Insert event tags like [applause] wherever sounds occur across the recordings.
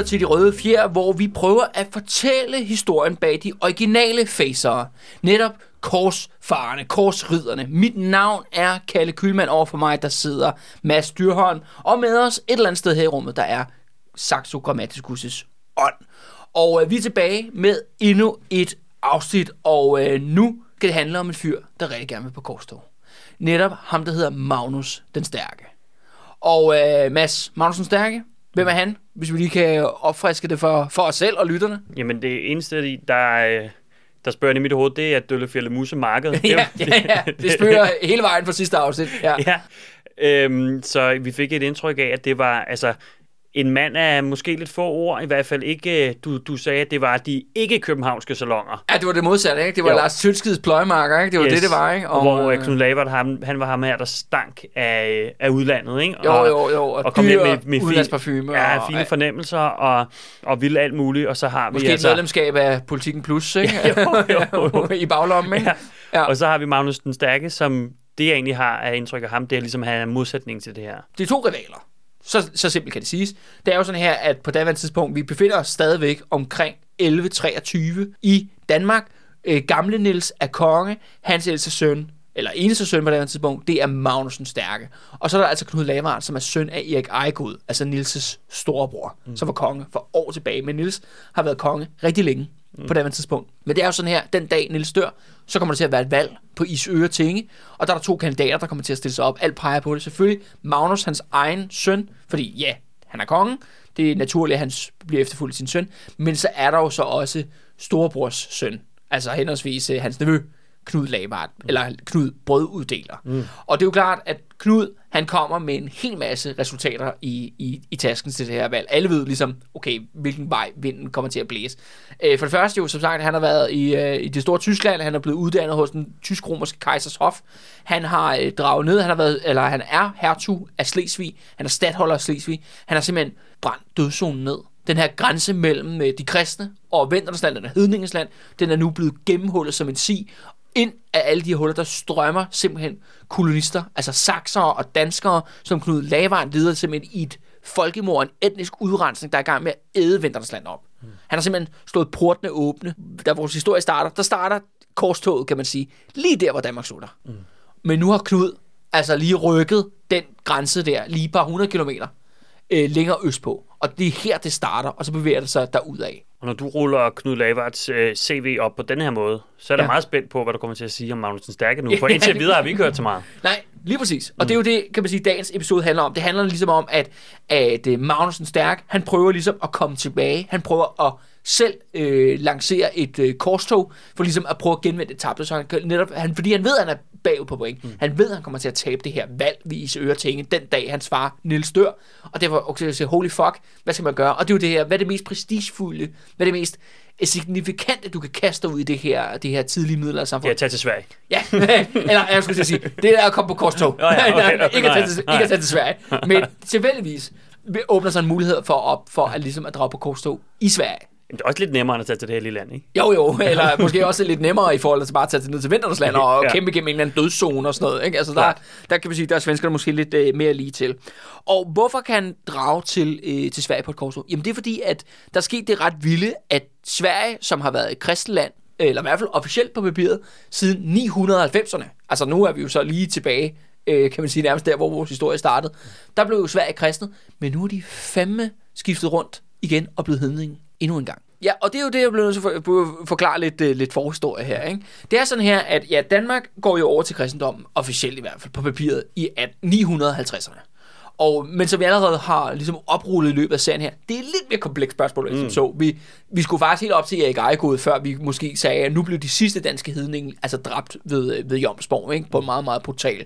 lytter til De Røde Fjer, hvor vi prøver at fortælle historien bag de originale facere. Netop korsfarerne, korsriderne. Mit navn er Kalle Kylmand over for mig, der sidder Mads Dyrholm. Og med os et eller andet sted her i rummet, der er Saxo Grammaticus' ånd. Og øh, vi er tilbage med endnu et afsnit, og øh, nu skal det handle om en fyr, der rigtig gerne vil på korstog. Netop ham, der hedder Magnus den Stærke. Og øh, Mads, Magnus den Stærke, hvem er han? Hvis vi lige kan opfriske det for, for os selv og lytterne. Jamen det eneste, der, øh, der spørger i mit hoved, det er Døllefjælde Muse Marked. ja, ja, ja, [laughs] det spørger hele vejen fra sidste afsnit. Ja. ja. Øhm, så vi fik et indtryk af, at det var, altså, en mand af måske lidt få ord, i hvert fald ikke, du, du sagde, at det var de ikke-københavnske salonger. Ja, det var det modsatte, ikke? Det var jo. Lars Tølskids pløjemarker, ikke? Det var yes. det, det var, ikke? Og, hvor uh, Knud Lavert, han, han var ham her, der stank af, af udlandet, ikke? Og, jo, jo, jo. Og, og kom dyr med, med udlandsparfume. Ja, og, fine fornemmelser og, og ville alt muligt, og så har måske vi altså... Måske medlemskab af Politikken Plus, [laughs] ikke? jo, jo, jo. [laughs] I baglommen, ikke? Ja. ja. Og så har vi Magnus den Stærke, som det, jeg egentlig har af indtryk af ham, det er ligesom, at han er modsætning til det her. Det er to rivaler. Så, så simpelt kan det siges. Det er jo sådan her, at på daværende tidspunkt, vi befinder os stadigvæk omkring 1123 i Danmark. Øh, gamle Nils er konge, hans ældste søn, eller eneste søn på det tidspunkt, det er Magnus den Stærke. Og så er der altså Knud Lavard, som er søn af Erik Ejegod, altså Nils' storebror, mm. som var konge for år tilbage. Men Nils har været konge rigtig længe mm. på det tidspunkt. Men det er jo sådan her, den dag Nils dør, så kommer der til at være et valg på Isøre Tinge, og der er der to kandidater, der kommer til at stille sig op. Alt peger på det. Selvfølgelig Magnus, hans egen søn, fordi ja, han er kongen, det er naturligt, at han bliver efterfulgt sin søn, men så er der jo så også storebrors søn, altså henholdsvis øh, hans nevø, Knud Labart, mm. eller Knud Brøduddeler. Mm. Og det er jo klart, at Knud, han kommer med en hel masse resultater i, i, i tasken til det her valg. Alle ved ligesom, okay, hvilken vej vinden kommer til at blæse. Øh, for det første jo, som sagt, han har været i, øh, i det store Tyskland, han er blevet uddannet hos den tysk-romerske kejsers hof. Han har øh, draget ned, han har været, eller han er hertug af Slesvig, han er stadholder af Slesvig. Han har simpelthen brændt dødszonen ned den her grænse mellem øh, de kristne og Vendernesland, eller Hedningesland, den er nu blevet gennemhullet som en si, ind af alle de huller, der strømmer simpelthen kolonister, altså saksere og danskere, som Knud Lavard leder simpelthen i et folkemord, en etnisk udrensning, der er i gang med at æde Vinterlandsland op. Mm. Han har simpelthen slået portene åbne. Der vores historie starter, der starter korstoget, kan man sige, lige der, hvor Danmark slutter. Mm. Men nu har Knud altså lige rykket den grænse der, lige et par hundrede kilometer øh, længere østpå. Og det er her, det starter, og så bevæger det sig af. Og når du ruller Knud Lavards øh, CV op på den her måde, så er jeg ja. meget spændt på, hvad du kommer til at sige om Magnussen Stærke nu, [laughs] for indtil videre har vi ikke hørt så meget. Nej, lige præcis. Og mm. det er jo det, kan man sige, dagens episode handler om. Det handler ligesom om, at, at øh, Magnussen Stærk, han prøver ligesom at komme tilbage. Han prøver at selv øh, lancere et øh, korstog, for ligesom at prøve at genvinde det tabte. Så han, netop, han, fordi han ved, at han er bagud på point. Mm. Han ved, at han kommer til at tabe det her valg ved øre tinge den dag, hans far Nils dør. Og derfor okay, siger, holy fuck, hvad skal man gøre? Og det er jo det her, hvad er det mest prestigefulde, hvad er det mest signifikante, du kan kaste ud i det her, det her tidlige middelaldersamfund? Ja, tage til Sverige. Ja, [laughs] eller jeg skulle sige, det er at komme på korstog. Oh, ja, okay, [laughs] okay, ikke, at tage til, ikke at tage til Sverige. [laughs] Men tilfældigvis åbner sig en mulighed for, op, for at, ligesom at drage på korstog i Sverige. Men det er også lidt nemmere end at tage til det her lille land, ikke? Jo, jo, [laughs] eller måske også lidt nemmere i forhold til bare at tage ned til Vinterlandsland og ja. kæmpe gennem en eller anden dødszone og sådan noget, ikke? Altså der, der kan vi sige, der er svenskerne måske lidt uh, mere lige til. Og hvorfor kan han drage til, uh, til Sverige på et korstog? Jamen det er fordi, at der skete det ret vilde, at Sverige, som har været et kristenland, eller i hvert fald officielt på papiret, siden 990'erne, altså nu er vi jo så lige tilbage øh, kan man sige nærmest der, hvor vores historie startede. Der blev jo Sverige kristne, men nu er de femme skiftet rundt igen og blevet hedning endnu en gang. Ja, og det er jo det, jeg bliver nødt til at forklare lidt, uh, lidt forhistorie her. Ikke? Det er sådan her, at ja, Danmark går jo over til kristendommen, officielt i hvert fald, på papiret, i 950'erne. Og, men som vi allerede har ligesom oprullet i løbet af serien her, det er et lidt mere komplekst spørgsmål, mm. så. Vi, vi skulle faktisk helt op til Erik Ejegod, før vi måske sagde, at nu blev de sidste danske hedninge altså dræbt ved, ved Jomsborg, ikke? på en meget, meget brutal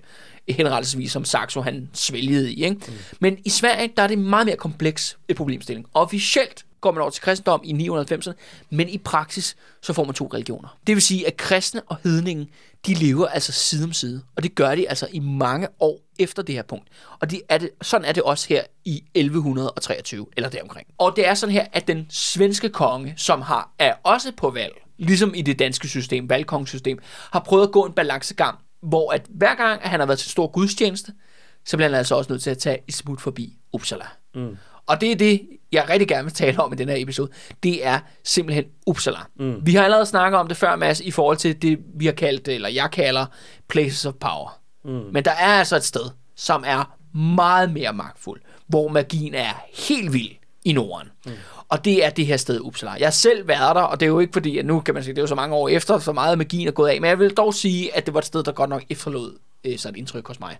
henrettelsesvis, som Saxo han svælgede i. Ikke? Mm. Men i Sverige, der er det meget mere kompleks et problemstilling. Officielt går man over til kristendom i 990'erne, men i praksis, så får man to religioner. Det vil sige, at kristne og hedningen, de lever altså side om side, og det gør de altså i mange år efter det her punkt. Og de er det, sådan er det også her i 1123, eller deromkring. Og det er sådan her, at den svenske konge, som har, er også på valg, ligesom i det danske system, valgkongssystem, har prøvet at gå en balancegang, hvor at hver gang at han har været til stor gudstjeneste, så bliver han altså også nødt til at tage et smut forbi Uppsala. Mm. Og det er det, jeg rigtig gerne vil tale om i den her episode. Det er simpelthen Uppsala. Mm. Vi har allerede snakket om det før, Mads, i forhold til det, vi har kaldt, eller jeg kalder, Places of Power. Mm. Men der er altså et sted, som er meget mere magtfuld, hvor magien er helt vild i Norden. Mm. Og det er det her sted, Uppsala. Jeg har selv været der, og det er jo ikke fordi, at nu kan man sige, det er jo så mange år efter, så meget magien er gået af, men jeg vil dog sige, at det var et sted, der godt nok efterlod øh, sådan et indtryk hos mig.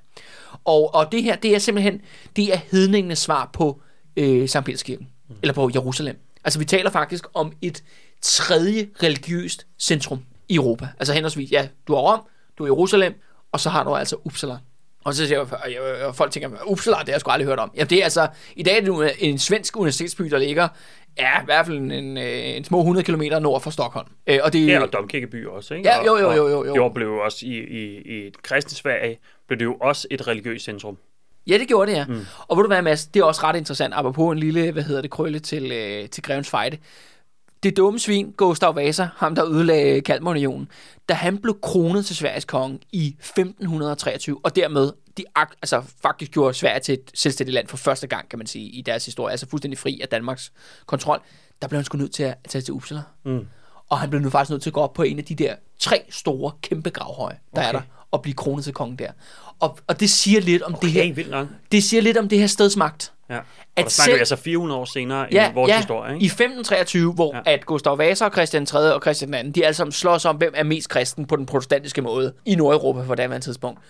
Og, og det her, det er simpelthen, det er hedningenes svar på øh, Sankt Peterskirken, mm. eller på Jerusalem. Altså vi taler faktisk om et tredje religiøst centrum i Europa. Altså henholdsvis, ja, du har Rom, du er Jerusalem, og så har du altså Uppsala. Og så siger jeg, og folk tænker, Uppsala, det har jeg sgu aldrig hørt om. Jamen det er altså, i dag er det en svensk universitetsby, der ligger Ja, i hvert fald en, en, en små 100 km nord for Stockholm. Øh, og det, ja, og domkirkeby også, ikke? Ja, jo, jo, jo. jo, jo. Det blev også i, i, i et kristne Sverige, blev det jo også et religiøst centrum. Ja, det gjorde det, ja. Mm. Og ved du hvad, Mads, det er også ret interessant, apropos en lille, hvad hedder det, krølle til, øh, til Grevens Fejde. Det dumme svin, Gustav Vasa, ham der ødelagde Kalmarunionen, da han blev kronet til Sveriges konge i 1523, og dermed de altså, faktisk gjorde Sverige til et selvstændigt land for første gang, kan man sige, i deres historie, altså fuldstændig fri af Danmarks kontrol, der blev han sgu nødt til at tage til Uppsala. Mm. Og han blev nu faktisk nødt til at gå op på en af de der tre store, kæmpe gravhøje, der okay. er der, og blive kronet til kongen der. Og, og det siger lidt om okay, det her. Vildt nok. Det siger lidt om det her steds magt. Ja. At der snakker selv, vi altså 400 år senere ja, i vores ja, historie. Ikke? i 1523, hvor ja. at Gustav Vasa og Christian 3. og Christian 2. de alle sammen slås om, hvem er mest kristen på den protestantiske måde i Nordeuropa på det tidspunkt.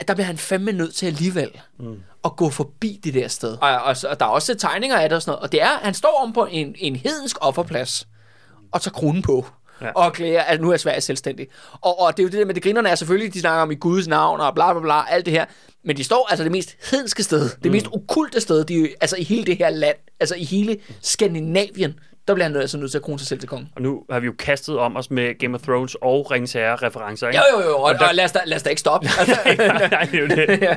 At der bliver han fandme nødt til alligevel mm. at gå forbi det der sted. Og, og, og der er også tegninger af det og sådan noget. Og det er, han står om på en, en hedensk offerplads og tager kronen på ja. og erklærer, at nu er Sverige selvstændig. Og, og det er jo det der med det grinerne er selvfølgelig, de snakker om i Guds navn og bla bla bla, alt det her. Men de står altså det mest hedenske sted, det mm. mest okulte sted, de, altså i hele det her land, altså i hele Skandinavien, der bliver han altså nødt til at krone sig selv til kongen. Og nu har vi jo kastet om os med Game of Thrones og Ringens Herre-referencer, ikke? Jo, jo, jo, og, og, der... og lad, os da, lad os da ikke stoppe. [laughs] nej, nej, nej, det er jo det. ja.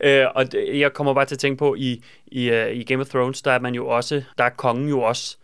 [laughs] øh, og det, jeg kommer bare til at tænke på, i, i, uh, i Game of Thrones, der er man jo også, der er kongen jo også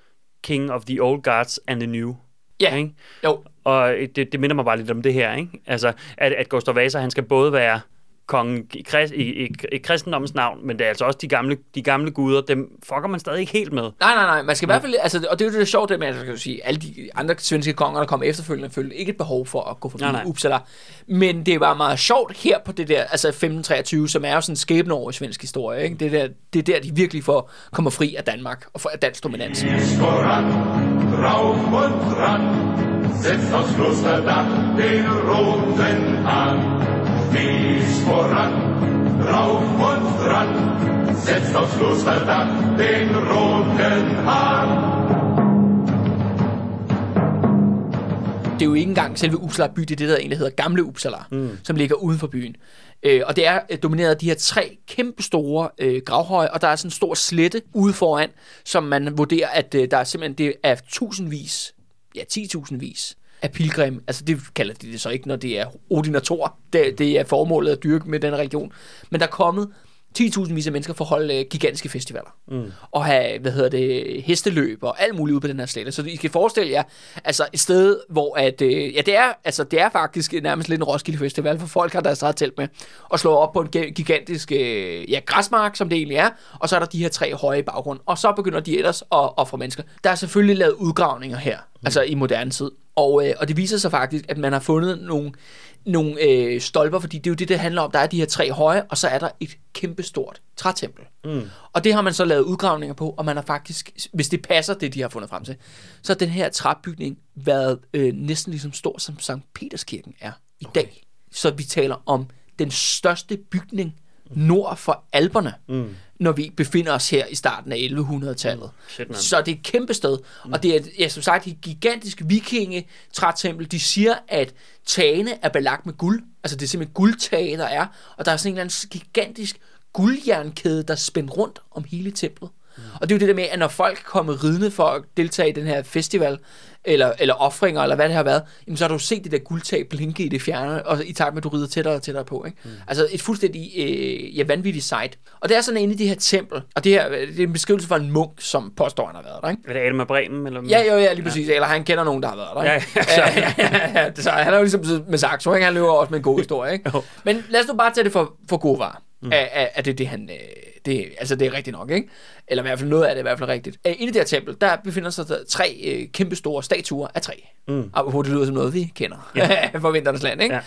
King of the Old Gods and the New. Ja, ikke? jo. Og det, det minder mig bare lidt om det her, ikke? Altså, at, at Gustav Vasa, han skal både være kongen i, i, i, i kristendommens navn, men det er altså også de gamle, de gamle guder, dem fucker man stadig ikke helt med. Nej, nej, nej, man skal i hvert fald, altså, og det er jo det sjovt, det med, at kan sige, alle de andre svenske konger, der kommer efterfølgende, følte ikke et behov for at gå forbi nej, nej. Uppsala. Men det var meget sjovt her på det der, altså 1523, som er jo sådan en skæbneår i svensk historie, ikke? Det, der, det er der, de virkelig får, kommer fri af Danmark og af dansk dominans. Rauf und ran, setzt aufs Klosterdach den roten Hahn. Mies voran, rauf und dran, setzt aufs Klosterdach den roten Hahn. det er jo ikke engang selve Uppsala by, det er det, der egentlig hedder Gamle Uppsala, mm. som ligger uden for byen. Øh, og det er øh, domineret af de her tre kæmpe store øh, gravhøje, og der er sådan en stor slette ude foran, som man vurderer, at øh, der er simpelthen det er tusindvis, ja, 10.000 vis af pilgrim. Altså det kalder de det så ikke, når det er ordinator. Det, det er formålet at dyrke med den religion. Men der er kommet 10.000 vis af mennesker for at holde øh, gigantiske festivaler. Mm. Og have, hvad hedder det, hesteløb og alt muligt ude på den her slette. Så I skal forestille jer, altså et sted, hvor at, øh, ja, det er, altså, det er faktisk nærmest lidt en Roskilde Festival, for folk har deres eget telt med, og slår op på en gigantisk øh, ja, græsmark, som det egentlig er, og så er der de her tre høje i baggrund, og så begynder de ellers at ofre mennesker. Der er selvfølgelig lavet udgravninger her, mm. altså i moderne tid, og, øh, og det viser sig faktisk, at man har fundet nogle nogle øh, stolper, fordi det er jo det, det handler om. Der er de her tre høje, og så er der et kæmpestort trætempel. Mm. Og det har man så lavet udgravninger på, og man har faktisk, hvis det passer, det de har fundet frem til, så har den her træbygning været øh, næsten ligesom stor, som Sankt Peterskirken er i okay. dag. Så vi taler om den største bygning nord for Alperne, mm. når vi befinder os her i starten af 1100-tallet. Mm. Så det er et kæmpe sted. Mm. Og det er, ja, som sagt, et gigantisk vikinge-trætempel. De siger, at tagene er belagt med guld. Altså det er simpelthen guldtage, der er. Og der er sådan en eller anden gigantisk guldjernkæde, der spændt rundt om hele templet. Mm. Og det er jo det der med, at når folk kommer ridende for at deltage i den her festival, eller, eller offringer, eller hvad det har været, jamen, så har du set det der guldtag blinke i det fjerne, og i takt med, at du rider tættere og tættere på. Ikke? Mm. Altså et fuldstændig øh, ja, vanvittigt site. Og det er sådan en af de her tempel, og det her det er en beskrivelse fra en munk, som påstår, han har været der. Ikke? Er det Adam af Bremen? Eller? Ja, jo, ja, lige præcis. Ja. Eller han kender nogen, der har været der. Ikke? [laughs] Ja, ja, ja, ja, så han er jo ligesom med Saxo, ikke? han løber også med en god [laughs] historie. Ikke? Men lad os nu bare tage det for, for gode varer, mm. at, at, at det er det, han, øh, Det, altså, det er rigtigt nok, ikke? Eller i hvert fald noget af det er i hvert fald rigtigt. Øh, inde i det her tempel, der befinder sig der tre øh, kæmpe store statuer af træ. Mm. Og det lyder som noget, vi kender ja. [laughs] fra Vinternes Land, ikke? Ja,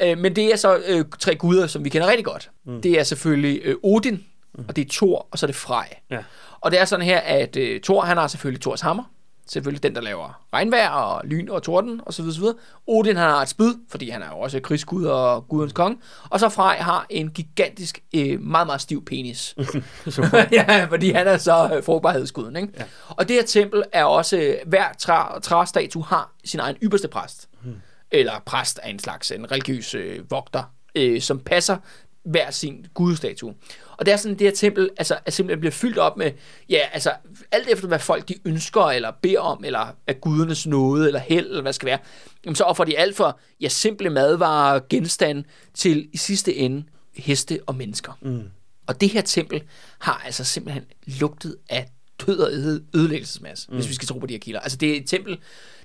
ja, Øh, men det er så øh, tre guder, som vi kender rigtig godt. Mm. Det er selvfølgelig øh, Odin, mm. og det er Thor, og så er det Frej. ja. Og det er sådan her, at øh, Thor, han har selvfølgelig Thors hammer. Selvfølgelig den, der laver regnvejr og lyn og torden og så videre. Odin, han har et spyd, fordi han er jo også krigsgud og gudens konge. Og så Frej har en gigantisk, øh, meget, meget stiv penis. [laughs] [laughs] Ja, fordi han er så øh, frugtbarhedsguden, ikke? Ja. Og det her tempel er også, øh, hver træ, træstatue har sin egen ypperste præst. Hmm. Eller præst af en slags, en religiøs øh, vogter, øh, som passer hver sin gudstatue. Og det er sådan, det her tempel altså, er simpelthen bliver fyldt op med, ja, altså, alt efter hvad folk de ønsker, eller beder om, eller af gudernes nåde, eller held, eller hvad det skal være, jamen, så offrer de alt for, ja, simple madvarer, genstande, til i sidste ende heste og mennesker. Mm. Og det her tempel har altså simpelthen lugtet af død og øde- ødelæggelsesmasse, mm. hvis vi skal tro på de her kilder. Altså det er et tempel,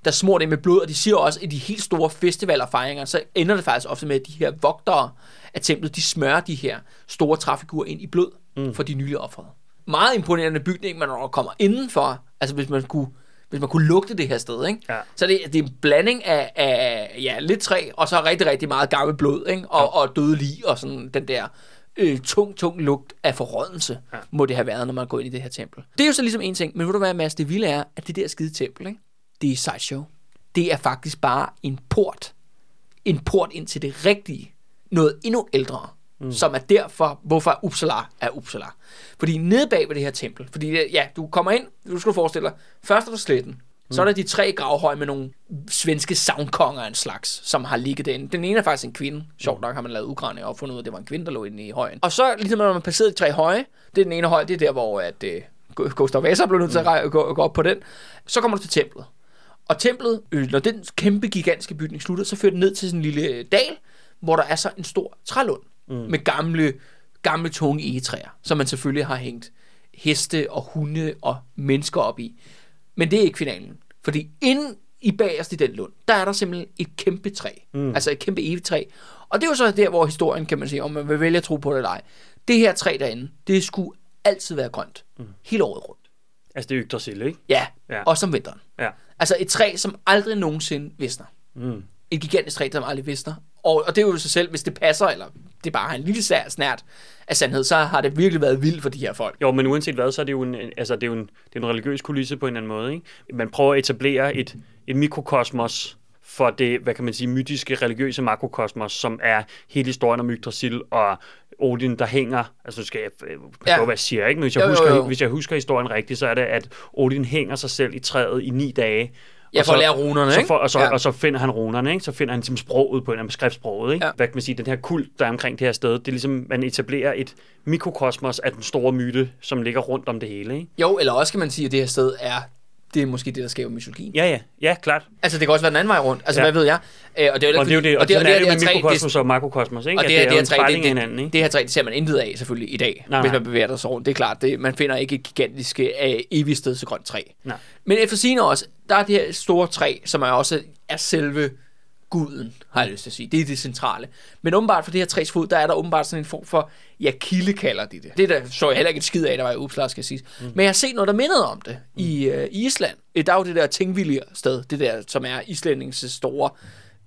der smår det med blod, og de siger også, at i de helt store festivaler og fejringer, så ender det faktisk ofte med, at de her vogtere af templet, de smører de her store træfigurer ind i blod mm. for de nylige ofrede. Meget imponerende bygning, men når man kommer indenfor, altså hvis man kunne, hvis man kunne lugte det her sted, ikke? Ja. så det, det er en blanding af, af ja, lidt træ, og så rigtig, rigtig meget gammel blod, ikke? Og, ja. og døde lig, og sådan den der øh, tung, tung lugt af forrådelse, ja. må det have været, når man går ind i det her tempel. Det er jo så ligesom en ting, men ved du hvad, Mads, det vilde er, at det der skide tempel, ikke? det er sideshow. Det er faktisk bare en port. En port ind til det rigtige. Noget endnu ældre. Mm. Som er derfor, hvorfor Uppsala er Uppsala. Fordi nede bag ved det her tempel, fordi det- ja, du kommer ind, du skal forestille dig, først er der sletten, så er der de tre gravhøje med nogle svenske savnkonger af en slags, som har ligget derinde. Den ene er faktisk en kvinde. Sjovt nok har man lavet udgravning og fundet ud af, at det var en kvinde, der lå inde i højen. Og så, ligesom når man passerede de tre høje, det er den ene høj, det er der, hvor at, øh, Gustav Vasa blev nødt til at rej- gå, gå op på den. Så kommer du til templet. Og templet, øh, når den kæmpe, gigantiske bygning slutter, så fører den ned til sådan en lille øh, dal, hvor der er så en stor trælund mm. med gamle, gamle tunge egetræer, som man selvfølgelig har hængt heste og hunde og mennesker op i. Men det er ikke finalen. Fordi inde i bagerst i den lund, der er der simpelthen et kæmpe træ. Mm. Altså et kæmpe egetræ. Og det er jo så der, hvor historien, kan man sige, om man vil vælge at tro på det eller ej. Det her træ derinde, det skulle altid være grønt. Mm. Hele året rundt. Altså, det er Yggdrasil, ikke? Ja, Ja. ja. også om vinteren. Ja. Altså et træ, som aldrig nogensinde visner. Mm. Et gigantisk træ, som aldrig visner. Og, og det er jo sig selv, hvis det passer, eller det bare har en lille snært af sandhed, så har det virkelig været vildt for de her folk. Jo, men uanset hvad, så er det jo en, altså, det er jo en, det er en religiøs kulisse på en eller anden måde. Ikke? Man prøver at etablere et, et mikrokosmos for det, hvad kan man sige, mytiske, religiøse makrokosmos, som er hele historien om Yggdrasil og Odin, der hænger, altså nu skal jeg øh, Ja. på, hvad jeg siger, ikke? men hvis jeg, Jo, jo, husker, jo. hvis jeg husker historien rigtigt, så er det, at Odin hænger sig selv i træet i ni dage. Ja, for så- at lære runerne, så ikke? for, og, så, Ja. og så finder han runerne, ikke? så finder han ligesom sproget på en skriftsproget. Ikke? Ja. Hvad kan man sige, den her kult, der er omkring det her sted, det er ligesom, man etablerer et mikrokosmos af den store myte, som ligger rundt om det hele. Ikke? Jo, eller også kan man sige, at det her sted er, det er måske det, der skaber mytologien. Ja, ja, ja, klart. Altså, det kan også være den anden vej rundt. Altså, Ja. hvad ved jeg? Øh, og det er jo Og det er jo det, og, og det, er det med det- mikrokosmos og makrokosmos, ikke? Og det, her, det, er træ, spejling det, af hinanden, det, ikke? det her træ, det ser man intet af selvfølgelig i dag, Nej, hvis man bevæger sig rundt. Det er klart, det, man finder ikke et gigantisk uh, evigt sted til grønt træ. Nej. Men efter sigende også, der er det her store træ, som er også er selve guden, har jeg lyst til at sige. Det er det centrale. Men åbenbart for det her træs fod, der er der åbenbart sådan en form for, ja, kilde kalder de det. Det der så jeg heller ikke et skid af, der var i Uppsala, skal jeg sige. Mm. Men jeg har set noget, der mindede om det mm. i, uh, i Island. Øh, Der er jo det der Tingvillir sted, det der, som er islændings store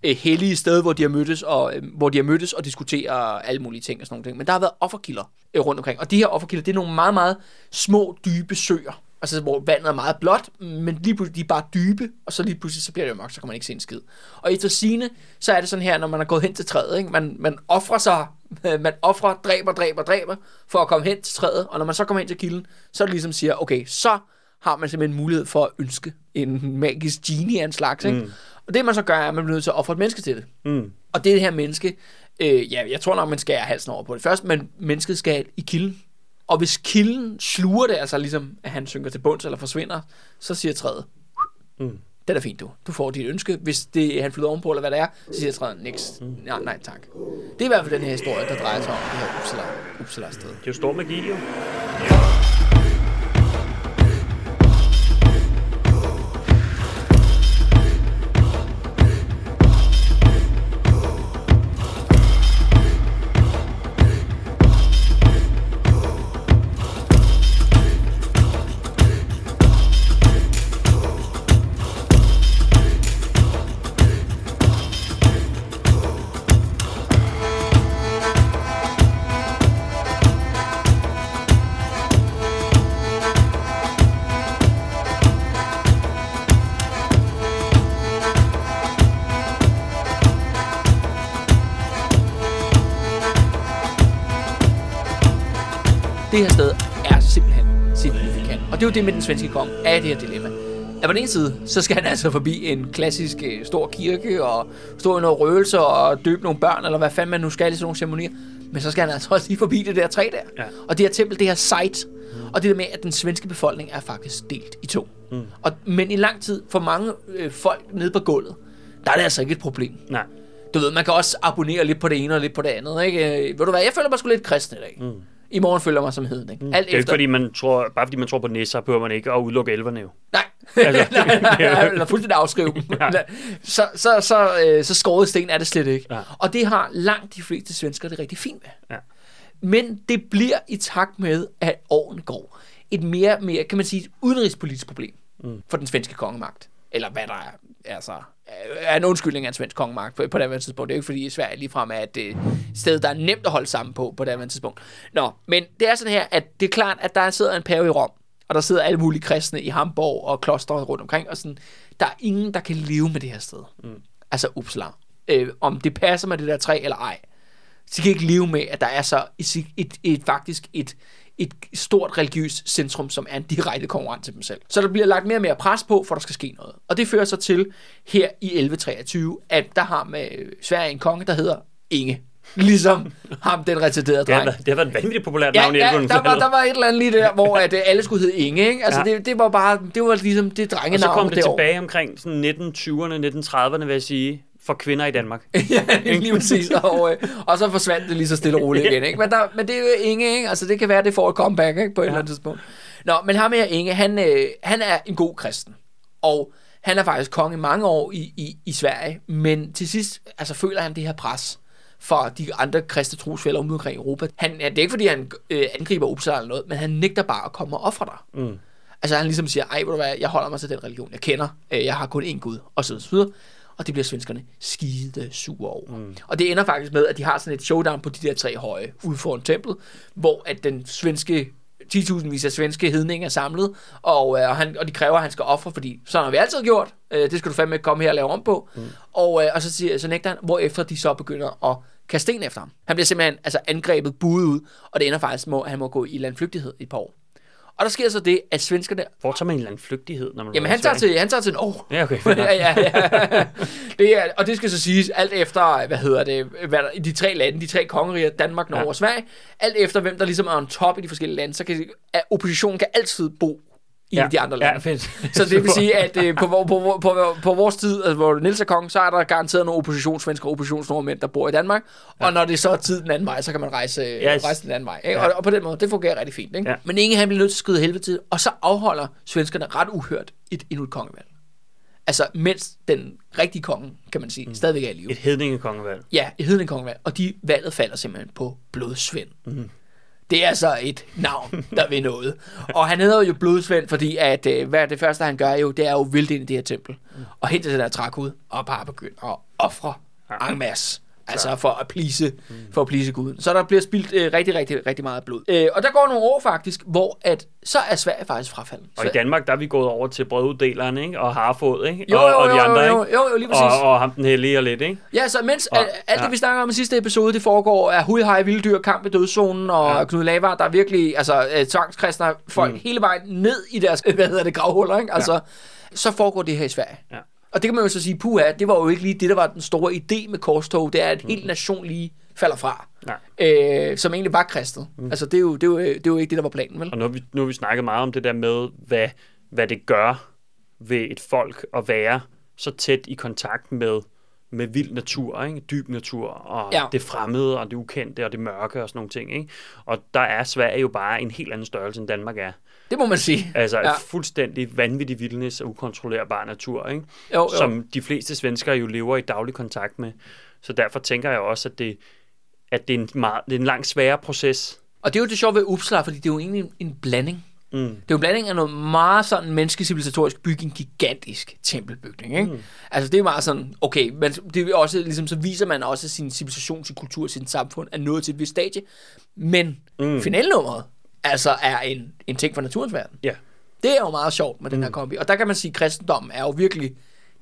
øh, hellige sted, hvor de har mødtes og øh, hvor de har mødtes og diskuterer alle mulige ting og sådan nogle ting. Men der har været offerkilder øh, rundt omkring, og de her offerkilder, det er nogle meget meget små dybe søer. Altså hvor vandet er meget blåt, men lige pludselig de er bare dybe, og så lige pludselig så bliver det jo mørkt, så kan man ikke se en skid. Og efter sine, så er det sådan her, når man er gået hen til træet, ikke? Man, man offrer sig, [laughs] man offrer, dræber, dræber, dræber, for at komme hen til træet, og når man så kommer hen til kilden, så er det ligesom siger, okay, så har man simpelthen mulighed for at ønske en magisk genie af en slags, ikke? Mm. Og det man så gør, er, at man bliver nødt til at ofre et menneske til det. Mm. Og det her menneske, øh, ja, jeg tror nok, man skærer halsen over på det først, men mennesket skal i kilden. Og hvis kilden sluger det, altså ligesom, at han synker til bunds eller forsvinder, så siger træet, Mm. det er fint du. Du får dit ønske. Hvis det, han flyder ovenpå, eller hvad det er, så siger træet, niks. Mm. Nej, nej, tak. Det er i hvert fald den her historie, der drejer sig om det her Uppsala, Uppsala sted. Det er jo stor magi, jo. det Og det er jo det med den svenske konge, er det her dilemma. At på den ene side, så skal han [laughs] altså forbi en klassisk øh, stor kirke, og stå i noget røgelse, og døbe nogle børn, eller hvad fanden man nu skal i sådan nogle ceremonier. Men så skal han altså [laughs] også lige forbi det der træ der. Ja. Og det her tempel, det her site, mm. og det der med, at den svenske befolkning er faktisk delt i to. Mm. Og, men i lang tid, for mange øh, folk nede på gulvet, der er det altså ikke et problem. Nej. Du ved, man kan også abonnere lidt på det ene og lidt på det andet, ikke? Øh, Ved du hvad, jeg føler mig sgu lidt kristen i dag. Mm. I morgen føler mig som heden, ikke? Mm. Alt Det er ikke, fordi man tror, bare fordi man tror på nisser, behøver man ikke at udelukke elverne jo. Nej, Altså, [laughs] nej, nej, nej, eller [laughs] fuldstændig afskrive dem. [laughs] Ja. Så, så, så, øh, så skåret sten er det slet ikke. Ja. Og det har langt de fleste svensker det rigtig fint med. Ja. Men det bliver i takt med, at årene går, et mere, mere kan man sige, et udenrigspolitisk problem mm. for den svenske kongemagt. Eller hvad der er, altså, er en undskyldning af en svensk kongemagt på, på det her tidspunkt. Det er jo ikke fordi Sverige ligefrem er et øh, sted, der er nemt at holde sammen på på det her tidspunkt. Nå, men det er sådan her, at det er klart, at der sidder en pave i Rom, og der sidder alle mulige kristne i Hamburg og klostre rundt omkring, og sådan, der er ingen, der kan leve med det her sted. Mm. Altså Uppsala. Øh, om det passer med det der træ eller ej. Så de kan ikke leve med, at der er så et, et, et faktisk et, et stort religiøst centrum, som er en direkte konkurrent til dem selv. Så der bliver lagt mere og mere pres på, for der skal ske noget. Og det fører så til her i 1123, at der har med Sverige en konge, der hedder Inge. Ligesom ham, den retarderede Det har, dreng. det har været et vanvittigt populært Ja, navn i ja der, var, der var et eller andet lige der, hvor at, øh, alle skulle hedde Inge. Ikke? Altså, Ja. det, det var bare, det var ligesom det Og så drengenavn kom det år. tilbage omkring sådan 1920'erne, 1930'erne, vil jeg sige, for kvinder i Danmark. [laughs] ja, lige præcis. Og, øh, og så forsvandt det lige så stille og roligt [laughs] igen. Ikke? Men, der, men det er jo Inge, ikke? Altså, det kan være, det får et comeback ikke? på et ja. eller andet tidspunkt. Nå, men ham her, Inge, han, øh, han er en god kristen. Og han er faktisk konge i mange år i, i, i Sverige. Men til sidst altså, føler han det her pres fra de andre kristne trosfælder om omkring i Europa. Han, ja, det er ikke, fordi han øh, angriber Uppsala eller noget, men han nægter bare at komme og ofre dig. Mm. Altså han ligesom siger, ej, ved du hvad, jeg holder mig til den religion, jeg kender, øh, jeg har kun én Gud, og så videre. Og det bliver svenskerne skide sure over. Mm. Og det ender faktisk med, at de har sådan et showdown på de der tre høje ude foran templet, hvor at den svenske 10.000 vis af svenske hedninger er samlet, og, øh, og, han, og de kræver, at han skal ofre, fordi sådan har vi altid gjort. Øh, det skal du fandme ikke komme her og lave om på. Mm. Og, øh, og så, siger, så nægter han, hvorefter de så begynder at kaste sten efter ham. Han bliver simpelthen altså, angrebet, buet ud, og det ender faktisk med, at han må gå i landflygtighed i et par år. Og der sker så det, at svenskerne... Hvor tager man en eller anden flygtighed, når man Jamen, han tager til, han tager til Norge. Ja, okay. [laughs] ja, ja, ja. [laughs] Det er, og det skal så siges alt efter, hvad hedder det, hvad der, de tre lande, de tre kongeriger, Danmark, Norge Ja. ja. og Sverige, alt efter hvem der ligesom er on top i de forskellige lande, så kan at oppositionen kan altid bo i ja. de andre lande. Ja, fedt. Så det vil [laughs] sige, at øh, på, på, på, på, på vores tid, altså, hvor Niels er konge, så er der garanteret nogle oppositionssvensker og oppositionsnordmænd, der bor i Danmark. Ja. Og når det så er tid den anden vej, så kan man rejse, yes. Yes. rejse den anden vej. Ikke? Ja. Og, og, på den måde, det fungerer rigtig fint. Ikke? Ja. Men ingen han bliver nødt til at skride helvede til, og så afholder svenskerne ret uhørt et, endnu et kongevalg. Altså, mens den rigtige konge, kan man sige, mm. stadigvæk er i live. Et hedningekongevalg. Ja, et hedende kongevalg. Og de valget falder simpelthen på Blodsvend. Mm. Det er altså et navn, der vil noget. Og han hedder jo Blodsvend, fordi at, øh, hvad det første, han gør jo, det er jo vildt ind i det her tempel. Og hente den der trækud, og bare begynde at ofre en masse. Altså for at plise, mm. for at plise guden. Så der bliver spildt øh, rigtig, rigtig, rigtig meget blod. Øh, og der går nogle år faktisk, hvor at, så er Sverige faktisk frafaldet. Og i Danmark, der er vi gået over til brøduddeleren, ikke? Og Harfod, ikke? Jo, og, jo, og de jo, andre, jo, ikke? jo, jo, lige præcis. Og, og ham den hellige og lidt, ikke? Ja, så mens Og- alt ja. det, vi snakker om i sidste episode, det foregår af hudhej, vilddyr, kamp i dødszonen, og Ja. Knud Lavar, der er virkelig, altså, øh, tvangskristne folk mm. hele vejen ned i deres, [laughs] hvad hedder det, gravhuller, ikke? Altså, ja. så foregår det her i Sverige. Ja. Og det kan man jo så sige, puha, det var jo ikke lige det, der var den store idé med korstog, det er, at hele nation lige falder fra, Nej. øh, som egentlig var kristet. Mm. Altså, det er, jo, det, er jo, det er jo ikke det, der var planen, vel? Og nu har vi, nu har vi snakket meget om det der med, hvad, hvad det gør ved et folk at være så tæt i kontakt med, med vild natur, ikke? dyb natur, og ja. Det fremmede, og det ukendte, og det mørke, og sådan nogle ting. Ikke? Og der er Sverige jo bare en helt anden størrelse, end Danmark er. Det må man sige. Altså ja. Fuldstændig vanvittig vildnis og ukontrollerbar natur, ikke? Jo, jo. som de fleste svenskere jo lever i daglig kontakt med. Så derfor tænker jeg også, at det, at det, er, en meget, det er en langt sværere proces. Og det er jo det sjove ved Uppsala, fordi det er jo egentlig en, en blanding. Mm. Det er jo en blanding af noget meget sådan menneskecivilisatorisk bygning, gigantisk tempelbygning. Ikke? Mm. Altså det er meget sådan, okay, men det er også, ligesom, så viser man også sin civilisation, sin kultur, sin samfund er nået til et vist stadie. Men Mm. mm. finalnummeret altså er en, en ting fra naturens verden. Ja. Det er jo meget sjovt med den her kombi. Og der kan man sige, at kristendommen er jo virkelig,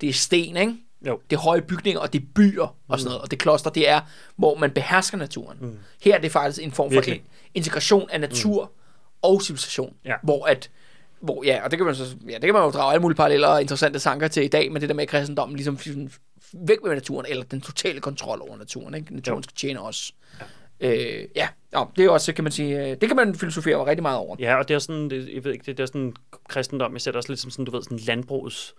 det er sten, ikke? Jo. Det er høje bygninger, og det er byer og sådan noget. Og det kloster, det er, hvor man behersker naturen. Mm. Her er det faktisk en form for Virkelig. in- integration af natur mm. Og civilisation. Ja. Hvor at, hvor, ja, og det kan man så, ja, det kan man jo drage alle mulige paralleller og interessante tanker til i dag, men det der med kristendommen ligesom væk med naturen, eller den totale kontrol over naturen, ikke? Naturen Jo. skal tjene os. Ja. Øh, ja, Nå, det er også, kan man sige, øh, det kan man filosofere rigtig meget over. Ja, og det er sådan, det, jeg ved ikke, det, det er sådan kristendom, jeg sætter også lidt som sådan, du ved, sådan landbrugets,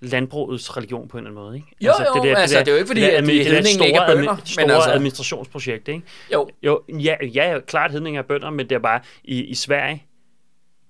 landbrugets religion på en eller anden måde, ikke? Jo, jo, altså, det er jo ikke fordi, at hedningen ikke er store, bønder, admi- men store altså- administrationsprojekt, ikke? Jo, Jo, ja, ja, klart hedninger er bønder, men det er bare, i, i Sverige,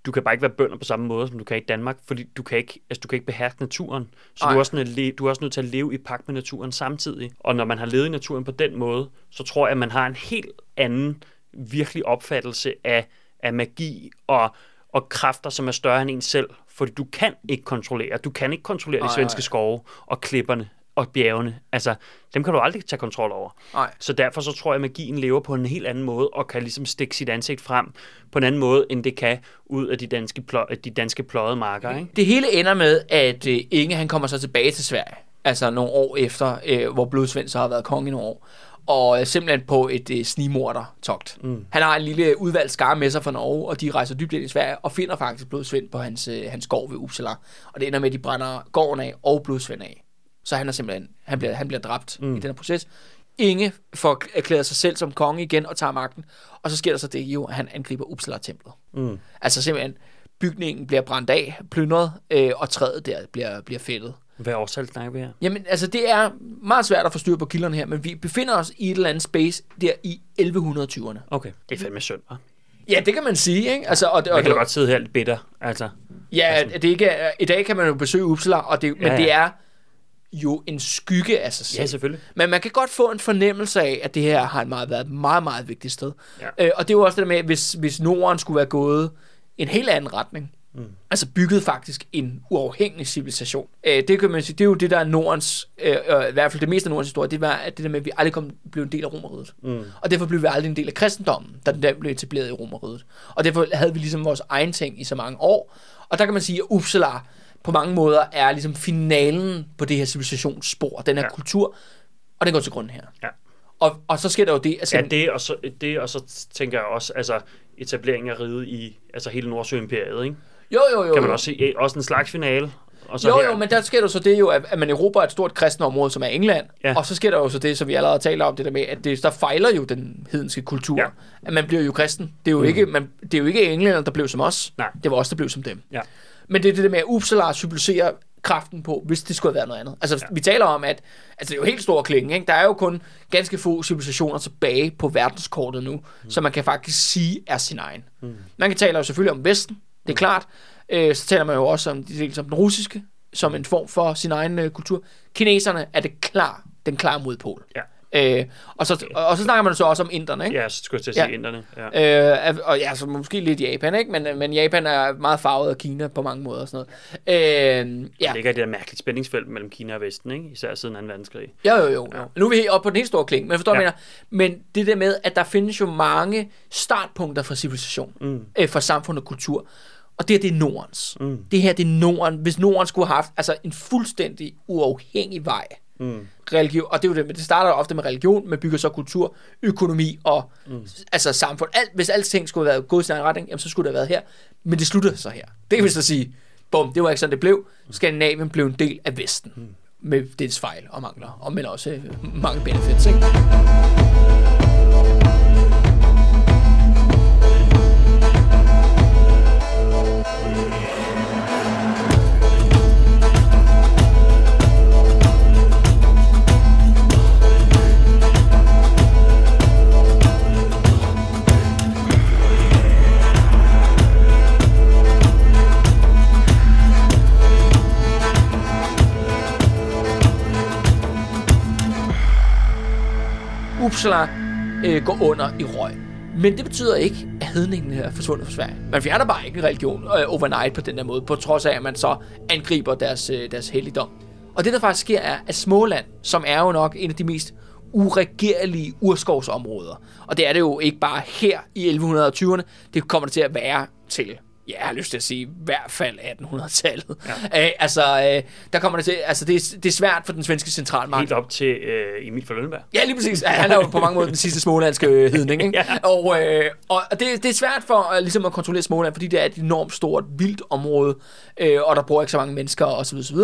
du kan bare ikke være bønder på samme måde, som du kan i Danmark, fordi du kan ikke, altså, du kan ikke beherske naturen. Så du Nej. er, også nødt, du er også nødt til at leve i pagt med naturen samtidig. Og når man har levet i naturen på den måde, så tror jeg, at man har en helt anden virkelig opfattelse af, af magi og, og kræfter, som er større end en selv. Fordi du kan ikke kontrollere. Du kan ikke kontrollere Nej, de svenske nej. skove og klipperne og bjergene. Altså, dem kan du aldrig tage kontrol over. nej. Så derfor så tror jeg, at magien lever på en helt anden måde, og kan ligesom stikke sit ansigt frem på en anden måde, end det kan ud af de danske, plø- de danske pløjede marker. Ikke? Det hele ender med, at øh, Inge han kommer så tilbage til Sverige, altså nogle år efter, øh, hvor Blodsvend så har været konge i nogle år, og øh, simpelthen på et øh, snigmorder-togt. Mm. Han har en lille udvalgt skare med sig fra Norge, og de rejser dybt ind i Sverige, og finder faktisk Blodsvend på hans, øh, hans gård ved Uppsala. Og det ender med, at de brænder gården af og Blodsvend af. Så han er simpelthen, han bliver, han bliver dræbt mm. i den her proces. Inge får erklæret sig selv som konge igen og tager magten, og så sker der så det jo, at han angriber Uppsala-templet. Mm. Altså simpelthen, bygningen bliver brændt af, plyndret, øh, og træet der bliver, bliver fældet. Hvad årstal snakker vi her? Jamen, altså det er meget svært at få styr på kilderne her, men vi befinder os i et eller andet space der i 1120'erne. Okay, det er fandme synd, hva'? Ja, det kan man sige, ikke? Altså, og, det- og, Jeg kan det, da godt sidde her lidt bitter, altså. ja, det er ikke, i dag kan man jo besøge Uppsala, og det, men Ja, ja. det er jo en skygge af sig selv. Ja, selvfølgelig. Men man kan godt få en fornemmelse af, at det her har meget, været et meget, meget vigtigt sted. Ja. Øh, og det er jo også det der med, hvis, hvis Norden skulle være gået en helt anden retning, mm. altså bygget faktisk en uafhængig civilisation. Øh, det kan man sige, det er jo det der er Nordens, øh, øh, i hvert fald det meste af Nordens historie, det var at det der med, at vi aldrig kom, blev en del af Romeriet. Mm. Og derfor blev vi aldrig en del af kristendommen, da den der blev etableret i Romeriet. Og derfor havde vi ligesom vores egen ting i så mange år. Og der kan man sige, at Uppsala på mange måder er ligesom finalen på det her civilisationsspor, den her ja. Kultur, og den går til grunden her. Ja. Og, og så sker der jo det, at Ja, det og, så, det, og så tænker jeg også, altså, etableringen af riget i altså hele Nordsøimperiet, ikke? Jo, jo, jo, Kan man jo. også se, eh, også en slags finale. Og så Jo, her, jo, men der sker der så det jo, at man erobrer et stort kristen område, som er England. Ja. Og så sker der jo så det, som vi allerede taler om, det der med, at det, der fejler jo den hedenske kultur. Ja. At man bliver jo kristen. Det er jo, mm. ikke, man, det er jo ikke englænder, der blev som os. Nej. Det var os, der blev som dem. Ja. Men det er det der med, at Uppsala symboliserer kraften på, hvis det skulle have været noget andet. Altså, ja. vi taler om, at altså, det er jo helt stor klingen, ikke? Der er jo kun ganske få civilisationer tilbage på verdenskortet nu, mm. som man kan faktisk sige er sin egen. Mm. Man kan tale jo selvfølgelig om Vesten, det er klart. Øh, så taler man jo også om, de, som den russiske, som en form for sin egen øh, kultur. Kineserne er det klar, den klare modpol. Ja. Øh, og, så, og, og så snakker man så også om inderne, ikke? Ja, så skulle jeg til at sige Ja. ja. inderne. Ja. Øh, og ja, så måske lidt Japan, ikke? Men, men Japan er meget farvet af Kina på mange måder og sådan noget. Øh, ja, Der ligger det der mærkeligt spændingsfelt mellem Kina og Vesten, ikke? Især siden 2. verdenskrig. jo, jo, jo, jo. Nu er vi helt oppe på den helt store kling, men forstår ja. Ja. mener? Men det der med, at der findes jo mange startpunkter for civilisation, mm. øh, for samfund og kultur. Og det her, det er Nordens. Mm. Det her, det er Norden. Hvis Norden skulle have haft altså, en fuldstændig uafhængig vej, mm. religion, og det er jo det, men det starter ofte med religion, men bygger så kultur, økonomi og mm. altså samfund. Alt, hvis alting skulle have været gået i sin egen retning, jamen, så skulle det have været her. Men det sluttede så her. Det vil så sige, bum, det var ikke sådan, det blev. Skandinavien blev en del af Vesten. Mm. Med dets fejl og mangler, og men også øh, mange benefits. Ikke? Uppsala øh, går under i røg. Men det betyder ikke, at hedningen er forsvundet fra Sverige. Man fjerner bare ikke en religion øh, overnight på den der måde, på trods af, at man så angriber deres, øh, deres helligdom. Og det, der faktisk sker, er, at Småland, som er jo nok en af de mest uregerlige urskovsområder, og det er det jo ikke bare her i 1120'erne, det kommer det til at være til ja, jeg har lyst til at sige, i hvert fald 1800-tallet. Ja. Øh, altså, øh, der kommer det til, altså det er, det er svært for den svenske centralmagt. Helt op til øh, Emil fra Lønberg. Ja, lige præcis. Ja, han er jo på mange måder den sidste smålandske øh, hedning. Ikke? [laughs] Ja. Og, øh, og det, det er svært for øh, ligesom at kontrollere Småland, fordi det er et enormt stort, vildt område, øh, og der bor ikke så mange mennesker osv. osv.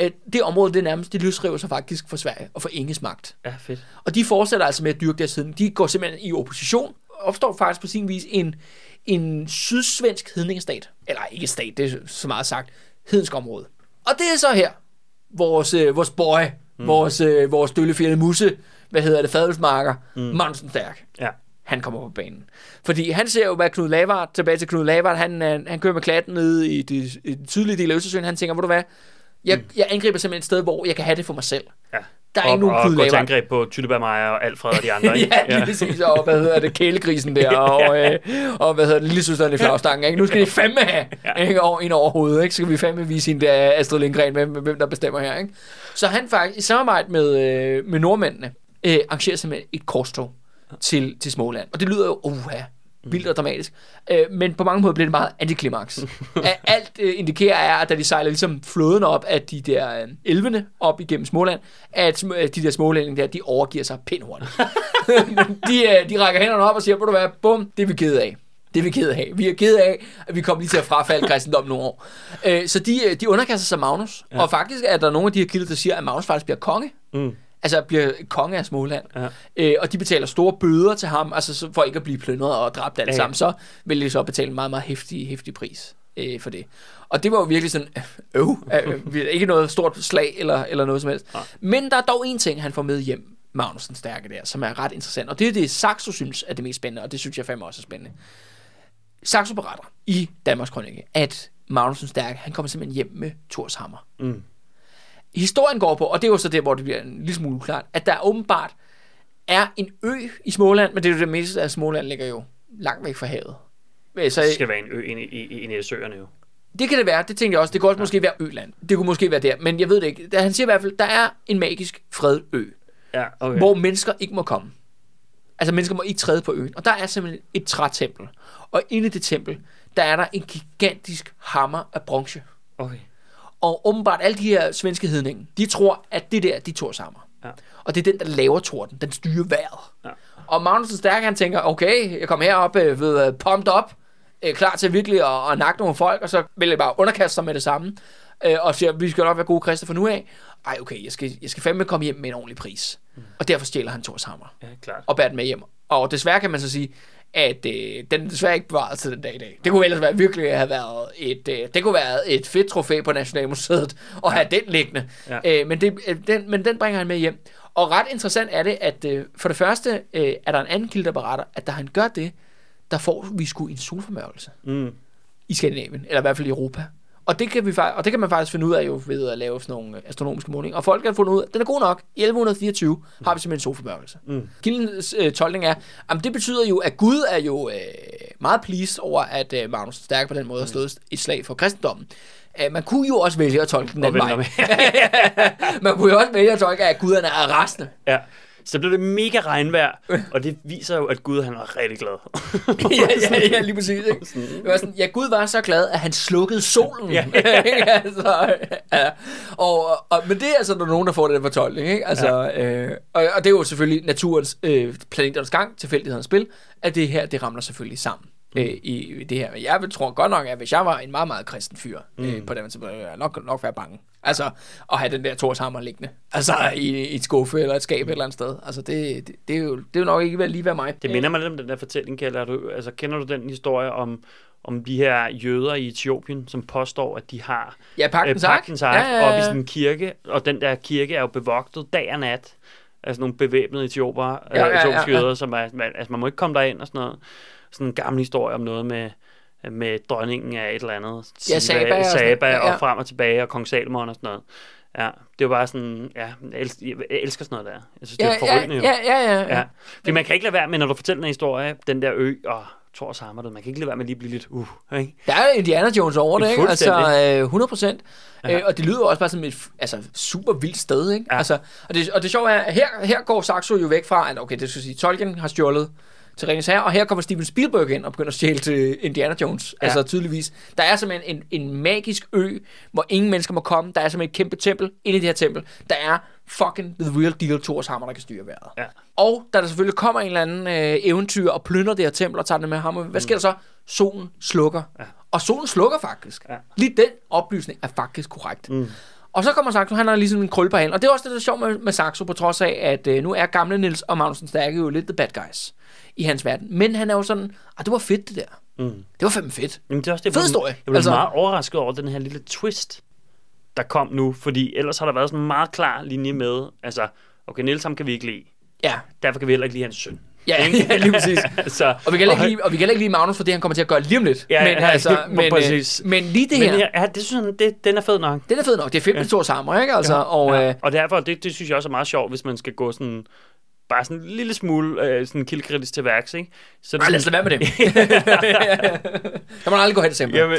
Øh, det område, det nærmest, det løsriver sig faktisk for Sverige og for Inges magt. Ja, fedt. Og de fortsætter altså med at dyrke deres hedning. De går simpelthen i opposition, opstår faktisk på sin vis en, en sydsvensk hedningestat. Eller ikke stat, det er så meget sagt. Hedensk område. Og det er så her, vores, øh, vores boy, mm. vores, øh, vores døllefjerde musse, hvad hedder det, fadelsmarker, mm. Monsen Stærk. Ja. Han kommer på banen. Fordi han ser jo, hvad Knud Lavard, tilbage til Knud Lavard, han, han, han kører med klatten nede i, det, i den sydlige del af Østersøen. Han tænker, ved du hvad, jeg, mm. jeg angriber simpelthen et sted, hvor jeg kan have det for mig selv. ja. Der er og, ikke nogen og gå til angreb på Tytteberg Meyer og Alfred og de andre. [laughs] ikke? ja, lige præcis. Og hvad hedder det, kælegrisen der, [laughs] og, øh, og hvad hedder det, lille søsteren i flagstangen, ikke? Nu skal de fandme have, Ja. ikke? Over, ind over hovedet, ikke? Så kan vi fandme vise hende der Astrid Lindgren, hvem, hvem der bestemmer her, ikke? Så han faktisk, i samarbejde med, øh, med nordmændene, øh, arrangerer simpelthen et korstog til, til Småland. Og det lyder jo, uha, vildt og dramatisk. Øh, men på mange måder bliver det meget antiklimaks. [laughs] Alt øh, indikerer er, at da de sejler ligesom flåden op af de der øh, elvene op igennem Småland, at øh, de der smålændinge der, de overgiver sig pænt hurtigt. [laughs] de, øh, de rækker hænderne op og siger, ved du hvad, bum, det er vi ked af. Det er vi ked af. Vi er ked af, at vi kom lige til at frafalde kristendommen nogle år. Øh, så de, øh, de underkaster sig Magnus. Ja. Og faktisk er der nogle af de her kilder, der siger, at Magnus faktisk bliver konge. Mm. Altså bliver konge af Småland. Ja. Øh, og de betaler store bøder til ham, altså så- for ikke at blive plyndret og dræbt alle Ja, ja, ja. sammen. Så vil de så betale en meget, meget hæftig, hæftig pris øh, for det. Og det var jo virkelig sådan, [laughs] øh, [laughs] øh, øh, ikke noget stort slag eller, eller noget som helst. Nej. Men der er dog en ting, han får med hjem, Magnussen Stærke der, som er ret interessant. Og det er det, Saxo synes er det mest spændende, og det synes jeg fandme også er spændende. Saxo beretter i Danmarks Krønike, at Magnussen Stærke, han kommer simpelthen hjem med Thors hammer. Mm. Historien går på, og det er jo så der, hvor det bliver en lille smule uklart, at der åbenbart er en ø i Småland, men det er jo det meste af Småland ligger jo langt væk fra havet. Øh, Så Det skal være en ø inde i, i, i søerne jo. det kan det være, det tænkte jeg også. Det kunne også måske være Øland. Det kunne måske være der, men jeg ved det ikke. Han siger i hvert fald, der er en magisk fredet ø, Ja, okay. hvor mennesker ikke må komme. Altså mennesker må ikke træde på øen. Og der er simpelthen et trætempel. Og inde i det tempel, der er der en gigantisk hammer af bronze. okay. Og åbenbart alle de her svenske hedninger, de tror, at det der, de Thors hammer. Ja. Og det er den, der laver torden. Den styrer vejret. Ja. Og Magnussen Stærk, han tænker, okay, jeg kommer herop, øh, ved, uh, pumped up, øh, klar til virkelig at, at nakke nogle folk, og så vil jeg bare underkaste sig med det samme, øh, og siger, vi skal nok være gode kristne fra nu af. Ej, okay, jeg skal, jeg skal fandme komme hjem med en ordentlig pris. Mm. Og derfor stjæler han Thors hammer Ja, klart. og bærer den med hjem. Og desværre kan man så sige, at øh, den er desværre ikke bevaret til den dag i dag. Det kunne ellers være, virkelig have været et, øh, det kunne være et fedt trofæ på Nationalmuseet at have den liggende. Ja. Øh, men, det, øh, den, men den bringer han med hjem. Og ret interessant er det, at øh, for det første øh, er der en anden kilde, der beretter, at da han gør det, der får vi sgu en solformørkelse Mm. i Skandinavien, eller i hvert fald i Europa. Og det, kan vi, og det kan man faktisk finde ud af jo ved at lave sådan nogle astronomiske målinger. Og folk har fundet ud af, den er god nok. I 1124 har vi simpelthen en solformørkelse. Mm. Kildens øh, tolkning er, at det betyder jo, at Gud er jo øh, meget pleased over, at øh, Magnus Stærke på den måde har slået et slag for kristendommen. Uh, man kunne jo også vælge at tolke den anden vej. [laughs] man kunne jo også vælge at tolke, at guderne er rasende. Ja. Så blev det mega regnvejr, [laughs] og det viser jo, at Gud han var rigtig glad. [laughs] ja, ja, ja, [laughs] lige præcis. Ikke? Det var sådan, ja, Gud var så glad, at han slukkede solen. Ja. Altså, ja. og, og, men det er altså der er nogen, der får den fortolkning. Ikke? Altså, ja. øh, og, og det er jo selvfølgelig naturens, øh, planeternes gang, tilfældighedens spil, at det her, det ramler selvfølgelig sammen. Mm. Øh, i det her. Men jeg vil tror godt nok, at hvis jeg var en meget, meget kristen fyr mm. øh, på den, så ville jeg nok, nok være bange. Altså, at have den der Thors hammer liggende. Altså, i, i et skuffe eller et skab et eller andet sted. Altså, det, det, det, er, jo, det er jo nok ikke lige være mig. Det minder mig lidt om den der fortælling, Kjell. Du, altså, kender du den historie om, om de her jøder i Etiopien, som påstår, at de har Ja, pagtens øh, ark. Ja, ja, ja. oppe i sådan en kirke, og den der kirke er jo bevogtet dag og nat af sådan nogle bevæbnede etioper, Ja, ja, ja, ja, ja, jøder, som er, man, altså man må ikke komme derind og sådan noget. Sådan en gammel historie om noget med, med dronningen af et eller andet. Ja, Saba og Saba ja, ja. og frem og tilbage, og kong Salomon og sådan noget. Ja, det er jo bare sådan, ja, jeg elsker, jeg elsker sådan noget der. Jeg synes, det Ja, er ja, forrygende ja, ja, ja, ja. Ja, fordi man kan ikke lade være med, når du fortæller en historie, den der ø, og du ved, man kan ikke lade være med lige at blive lidt, uh, ikke? Der er Indiana Jones over det, ikke? Altså, Fuldstændig. øh, 100 procent. Ja. Øh, og det lyder også bare som et altså, super vildt sted, ikke? Ja. Altså, og, det, og det sjove er, at her, her går Saxo jo væk fra, at okay, det skal sige, Tolkien har stjålet til Ringens Herre, og her kommer Steven Spielberg ind og begynder at stjæle til Indiana Jones. Ja. Altså tydeligvis. Der er simpelthen en, en magisk ø, hvor ingen mennesker må komme. Der er simpelthen et kæmpe tempel. Inde i det her tempel, der er fucking the real deal Thors hammer, der kan styre vejret. Ja. Og da der selvfølgelig kommer en eller anden øh, eventyr og plyndrer det her tempel og tager det med ham, hvad sker der så? Solen slukker. Ja. Og solen slukker faktisk. Ja. Lige den oplysning er faktisk korrekt. Mm. Og så kommer Saxo, han har ligesom en krølle på halen. Og det er også det, der er sjovt med, med Saxo, på trods af, at øh, nu er gamle Nils og Magnussen Stærke jo lidt the bad guys i hans verden. Men han er jo sådan, ah, det var fedt det der. Mm. Det var fandme fedt. Jamen, det er også det, Fed historie. Jeg blev Altså- meget overrasket over den her lille twist, der kom nu, fordi ellers har der været sådan en meget klar linje med, altså, okay, Niels ham kan vi ikke lide, Ja, derfor kan vi heller ikke lide hans søn. ja, [laughs] ja lige præcis. [laughs] altså, Og vi kan ikke lide, og vi kan ikke lide Magnus for det, han kommer til at gøre lige om lidt. Ja, men, ja, altså, men, præcis. øh, men lige det men her, ja, ja, det synes jeg, det, den er fed nok. den er fed nok. Det er fedt med to sammer, ikke? Altså, og, ja. øh, og derfor, det, det synes jeg også er meget sjovt, hvis man skal gå sådan, bare sådan en lille smule øh, sådan kildekritisk til værks, ikke? Så Ej, det lad os lade være med det. [laughs] der må man aldrig gå hen til. Jamen,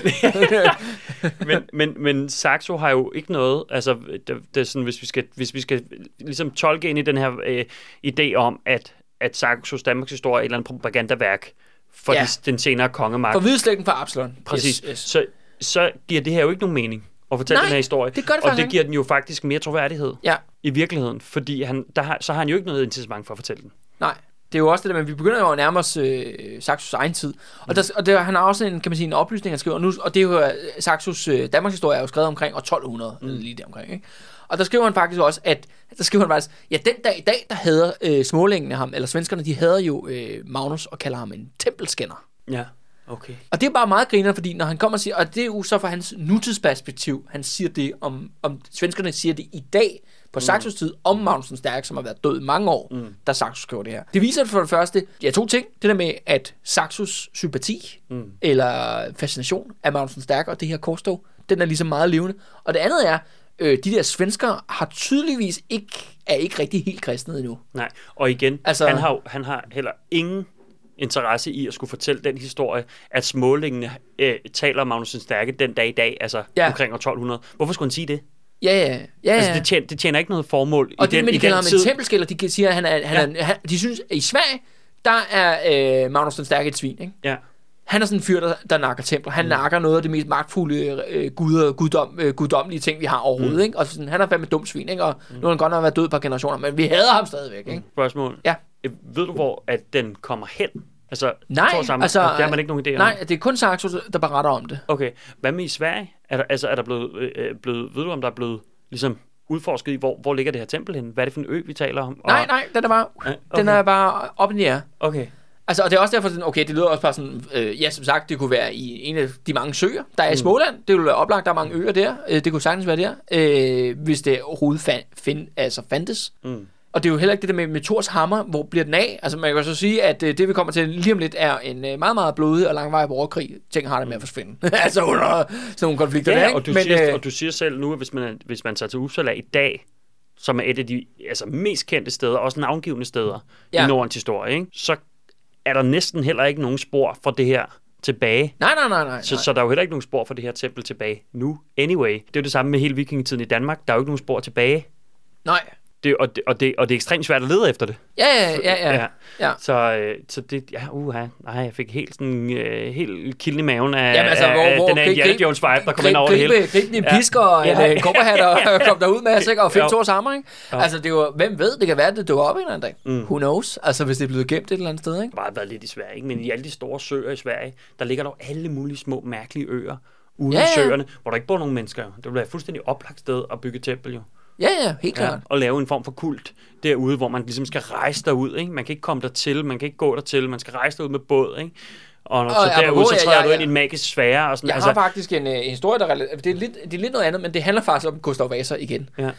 [laughs] men, men, men Saxo har jo ikke noget, altså det, det er sådan, hvis vi skal, hvis vi skal ligesom tolke ind i den her øh, idé om, at, at Saxos Danmarks historie er et eller andet propagandaværk for Ja. de, den senere kongemagt. For hvideslægten fra Absalon. Præcis. Yes, yes. Så, så giver det her jo ikke nogen mening at fortælle Nej, den her historie. det gør det og det giver den jo faktisk mere troværdighed Ja, i virkeligheden, fordi han, der har, så har han jo ikke noget incitament for at fortælle den. nej. Det er jo også det der, men vi begynder jo at nærme os øh, Saxos egen tid. Og, der, og der, han har også en, kan man sige, en oplysning, han skriver nu, og det er jo, øh, Saxos øh, Danmarks historie er jo skrevet omkring år 1200, mm. lige der omkring, ikke? Og der skriver han faktisk også, at, der skriver han faktisk, ja, den dag i dag, der hader øh, smålængene ham, eller svenskerne, de hader jo øh, Magnus og kalder ham en tempelskænder. Ja, okay. Og det er bare meget griner, fordi når han kommer og siger, og det er jo så fra hans nutidsperspektiv, han siger det om, om svenskerne siger det i dag, på Saxos tid, om Magnus den Stærke, som har været død i mange år, mm. da Saxo skriver det her. Det viser for det første, ja, to ting. Det der med, at Saxos sympati, mm. eller fascination af Magnus den Stærke og det her korstog, den er ligesom meget levende. Og det andet er, øh, de der svenskere har tydeligvis ikke, er ikke rigtig helt kristne endnu. Nej, og igen, Altså- han, har, han har heller ingen interesse i at skulle fortælle den historie, at smålingene øh, taler om Magnus den Stærke den dag i dag, altså Ja. omkring år 1200. Hvorfor skulle han sige det? Ja, ja, ja. ja. Altså, det, tjener, det tjener ikke noget formål Og i det den, med, de i kalder den ham tid. en tempelskælder, de siger, at han er, han Ja. er, han, de synes, at i Sverige, der er øh, Magnus den Stærke et svin, ikke? Ja. Han er sådan en fyr, der, der nakker templer. Han mm. nakker noget af det mest magtfulde øh, guder, guddom, øh, guddommelige ting, vi har overhovedet. Mm. Ikke? Og sådan, han er fandme et dumt svin, ikke? og mm. nu har han godt nok været død et par generationer, men vi hader ham stadigvæk. Ikke? Spørgsmål. Ja. Øh, Ved du, hvor at den kommer hen? Altså, Nej, Thor sammen, altså, det har man ikke nogen idé om. Nej, det er kun Saxo, der beretter om det. Okay, hvad med i Sverige? Er der, altså, er der blevet, øh, blevet, ved du, om der er blevet ligesom udforsket i, hvor, hvor ligger det her tempel henne? Hvad er det for en ø, vi taler om? Nej, nej, den er bare, Ja, den okay. er bare op i air. Okay. Altså, og det er også derfor, sådan, okay, det lyder også bare sådan, øh, ja, som sagt, det kunne være i en af de mange søer, der er i Småland. Det ville være oplagt, der er mange øer der. Øh, det kunne sagtens være der, øh, hvis det overhovedet fan, find, altså fandtes. Mm. Og det er jo heller ikke det der med, med Thors hammer, hvor bliver den af? Altså man kan jo så sige, at øh, det vi kommer til lige om lidt er en øh, meget, meget blodig og langvarig borgerkrig. Ting har det med at forsvinde. [laughs] altså under sådan nogle konflikter Ja, der, ikke? og du, Men, siger, øh, og du siger selv nu, at hvis man, hvis man tager til Uppsala i dag, som er et af de altså, mest kendte steder, også navngivende steder Ja. ja. i Nordens historie, ikke? så er der næsten heller ikke nogen spor for det her tilbage. Nej, nej, nej, nej. Så, nej. så der er jo heller ikke nogen spor for det her tempel tilbage nu. Anyway, det er jo det samme med hele vikingetiden i Danmark. Der er jo ikke nogen spor tilbage. nej. Det, og, det, og, det, og det er ekstremt svært at lede efter det. Ja, ja, ja, ja. ja. ja. Så, øh, så det, ja, uha, nej, jeg fik helt sådan, øh, helt kilden i maven af, Jamen, altså, hvor- af hvor- den her grib- Indiana grib- Jones vibe, der kom ind Grib, over det hele. gribe din pisker og en [laughs] Ja. øh, kobberhat og kom derud med, ikke? og find Jo. Thors hammer, ikke? Altså, det jo, hvem ved, det kan være, det dukker op en eller anden dag. Mm. Who knows? Altså, hvis det er blevet gemt et eller andet sted, ikke? bare været lidt i Sverige, ikke? men i alle de store søer i Sverige, der ligger der alle mulige små mærkelige øer ude Ja, ja, i søerne, hvor der ikke bor nogen mennesker. Det vil være et fuldstændig oplagt sted at bygge tempel jo. Ja, ja, helt klart. og lave en form for kult derude, hvor man ligesom skal rejse derud. Ikke? Man kan ikke komme dertil, man kan ikke gå dertil, man skal rejse derud med båd. Ikke? Og, og så apropos, derude, så ja, træder ja, du ind ja. i en magisk sfære. Og sådan, Jeg altså, har faktisk en, øh, en historie, der det er, lidt, det er lidt noget andet, men det handler faktisk om Gustav Vasa igen. ja.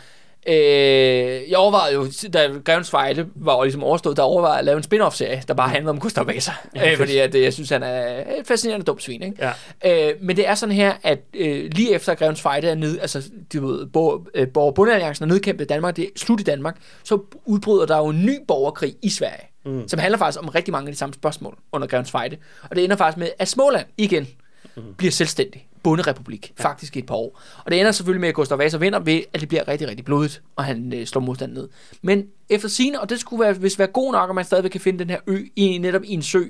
Øh, jeg overvejede jo, da Grevens Fejle var ligesom overstået, der overvejede jeg at lave en spin-off-serie, der bare handlede om Gustav Vasa. Ja, øh, fordi at, øh, jeg synes, han er et fascinerende dumt svin. Ikke? Ja. Øh, men det er sådan her, at øh, lige efter Grevens Fejde er ned, altså du ved, øh, Borg Bundealliancen er nedkæmpet i Danmark, det er slut i Danmark, så udbryder der jo en ny borgerkrig i Sverige. mm. som handler faktisk om rigtig mange af de samme spørgsmål under Grevens Fejde. Og det ender faktisk med, at Småland igen mm. bliver selvstændig bunderepublik, ja. faktisk i et par år. Og det ender selvfølgelig med, at Gustav Vasa vinder ved, at det bliver rigtig, rigtig blodigt, og han øh, slår modstanden ned. Men efter sine, og det skulle være, hvis være god nok, at man stadigvæk kan finde den her ø i, netop i en sø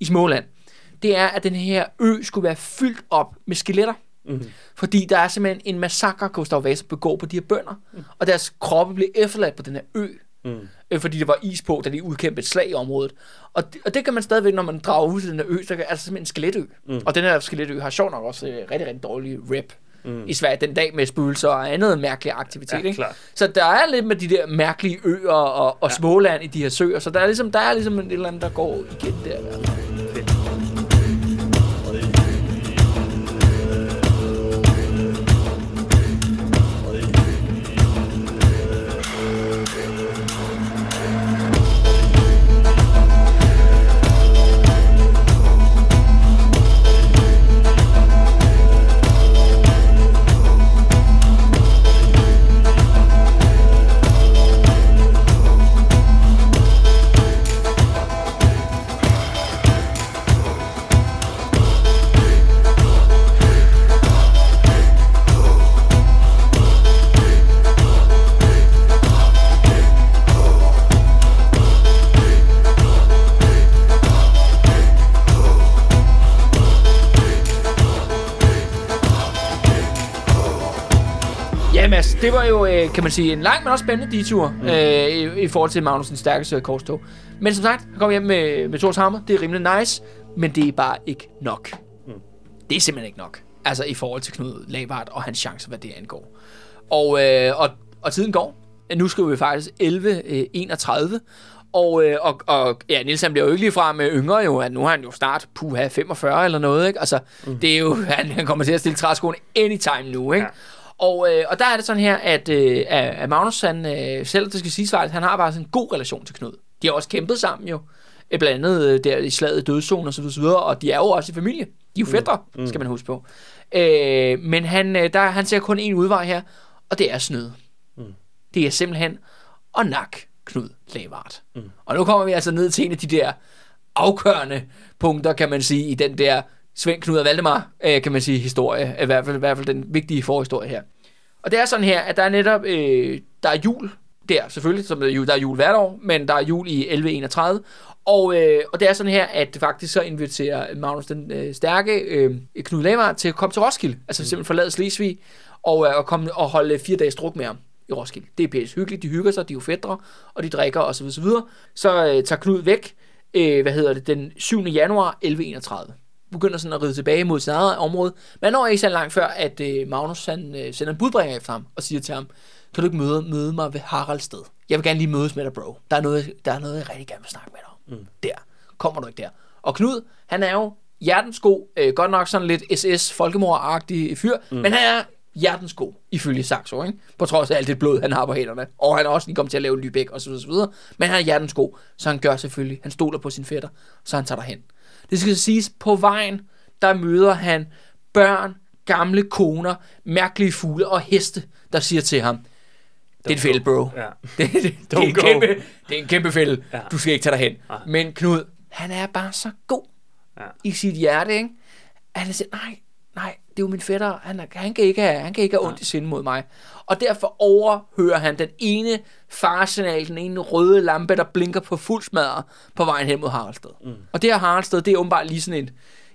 i Småland, det er, at den her ø skulle være fyldt op med skeletter. Mm-hmm. Fordi der er simpelthen en massakre, Gustav Vasa begår på de her bønder, mm. og deres kroppe bliver efterladt på den her ø. Mm. Øh, fordi det var is på, da de udkæmpede et slag i området. Og det, og det kan man stadigvæk, når man drager ud til den her ø, så er det altså simpelthen en skeletø. Mm. Og den her skeletø har sjov nok også øh, rigtig, rigtig dårlig rep mm. i Sverige den dag med spøgelser og andet mærkelig aktivitet. Ja, ikke? Så der er lidt med de der mærkelige øer og, og ja. småland i de her søer, så der er ligesom, der er ligesom et eller andet, der går igen der. Fedt. Det var jo, øh, kan man sige, en lang, men også spændende detur mm. øh, i, i forhold til Magnusens stærkeste korstog. Men som sagt, han kom hjem med, med Thors hammer. Det er rimelig nice, men det er bare ikke nok. Mm. Det er simpelthen ikke nok. Altså i forhold til Knud Lavard og hans chancer, hvad det angår. Og, øh, og, og tiden går. Nu skal vi faktisk 11.31. Øh, og, øh, og, og ja, Niels han bliver jo ikke lige fra med yngre jo, at nu har han jo snart puha 45 eller noget, ikke? Altså, mm. det er jo, [laughs] han, han kommer til at stille træskoene anytime nu, ikke? Ja. Og, øh, og der er det sådan her, at, øh, at Magnus, han, øh, selv det skal siges faktisk, han har bare sådan en god relation til Knud. De har også kæmpet sammen jo. Øh, blandt andet øh, der i slaget dødszone og så videre, og de er jo også i familie. De er jo mm. fædre, mm. skal man huske på. Øh, men han, øh, der, han ser kun en udvej her, og det er snød. Mm. Det er simpelthen at nak Knud Lavart. Mm. Og nu kommer vi altså ned til en af de der afgørende punkter, kan man sige, i den der Svend Knud og Valdemar, øh, kan man sige, historie. I hvert fald, i hvert fald den vigtige forhistorie her. Og det er sådan her, at der er netop, øh, der er jul der, selvfølgelig, som der er jul hvert år, men der er jul i 1131. Og, øh, og det er sådan her, at faktisk så inviterer Magnus den øh, stærke øh, Knud Lamar til at komme til Roskilde. Altså mm. simpelthen forlade Slesvig og, øh, og, komme, og holde fire dages druk med ham i Roskilde. Det er pænt hyggeligt, de hygger sig, de er jo fædre, og de drikker osv. Så, videre. så øh, tager Knud væk, øh, hvad hedder det, den 7. januar 1131 begynder sådan at ride tilbage mod sit eget område. Men når ikke så langt før, at øh, Magnus han, øh, sender en budbringer efter ham og siger til ham, kan du ikke møde, møde mig ved Haraldsted? Jeg vil gerne lige mødes med dig, bro. Der er noget, der er noget jeg rigtig gerne vil snakke med dig om. Mm. Der. Kommer du ikke der? Og Knud, han er jo hjertens god, øh, godt nok sådan lidt SS-folkemor-agtig fyr, mm. men han er hjertens god, ifølge Saxo, ikke? På trods af alt det blod, han har på hænderne. Og han er også lige kommet til at lave Lübeck og så videre, Men han er hjertens god, så han gør selvfølgelig, han stoler på sin fætter, så han tager derhen. Det skal siges, på vejen, der møder han børn, gamle koner, mærkelige fugle og heste, der siger til ham, det er en fælde, bro. Ja. [laughs] det, det, det, er en kæmpe, det er en kæmpe fælde. Ja. Du skal ikke tage dig hen. Ja. Men Knud, han er bare så god ja. i sit hjerte, ikke? Han siger, nej, nej, det er jo min fætter. Han, han, kan ikke have, han kan ikke have ondt i sind mod mig. Og derfor overhører han den ene farsignal, den ene røde lampe, der blinker på fuld smadre på vejen hen mod Haraldsted. Mm. Og det her Haraldsted, det er åbenbart lige sådan et,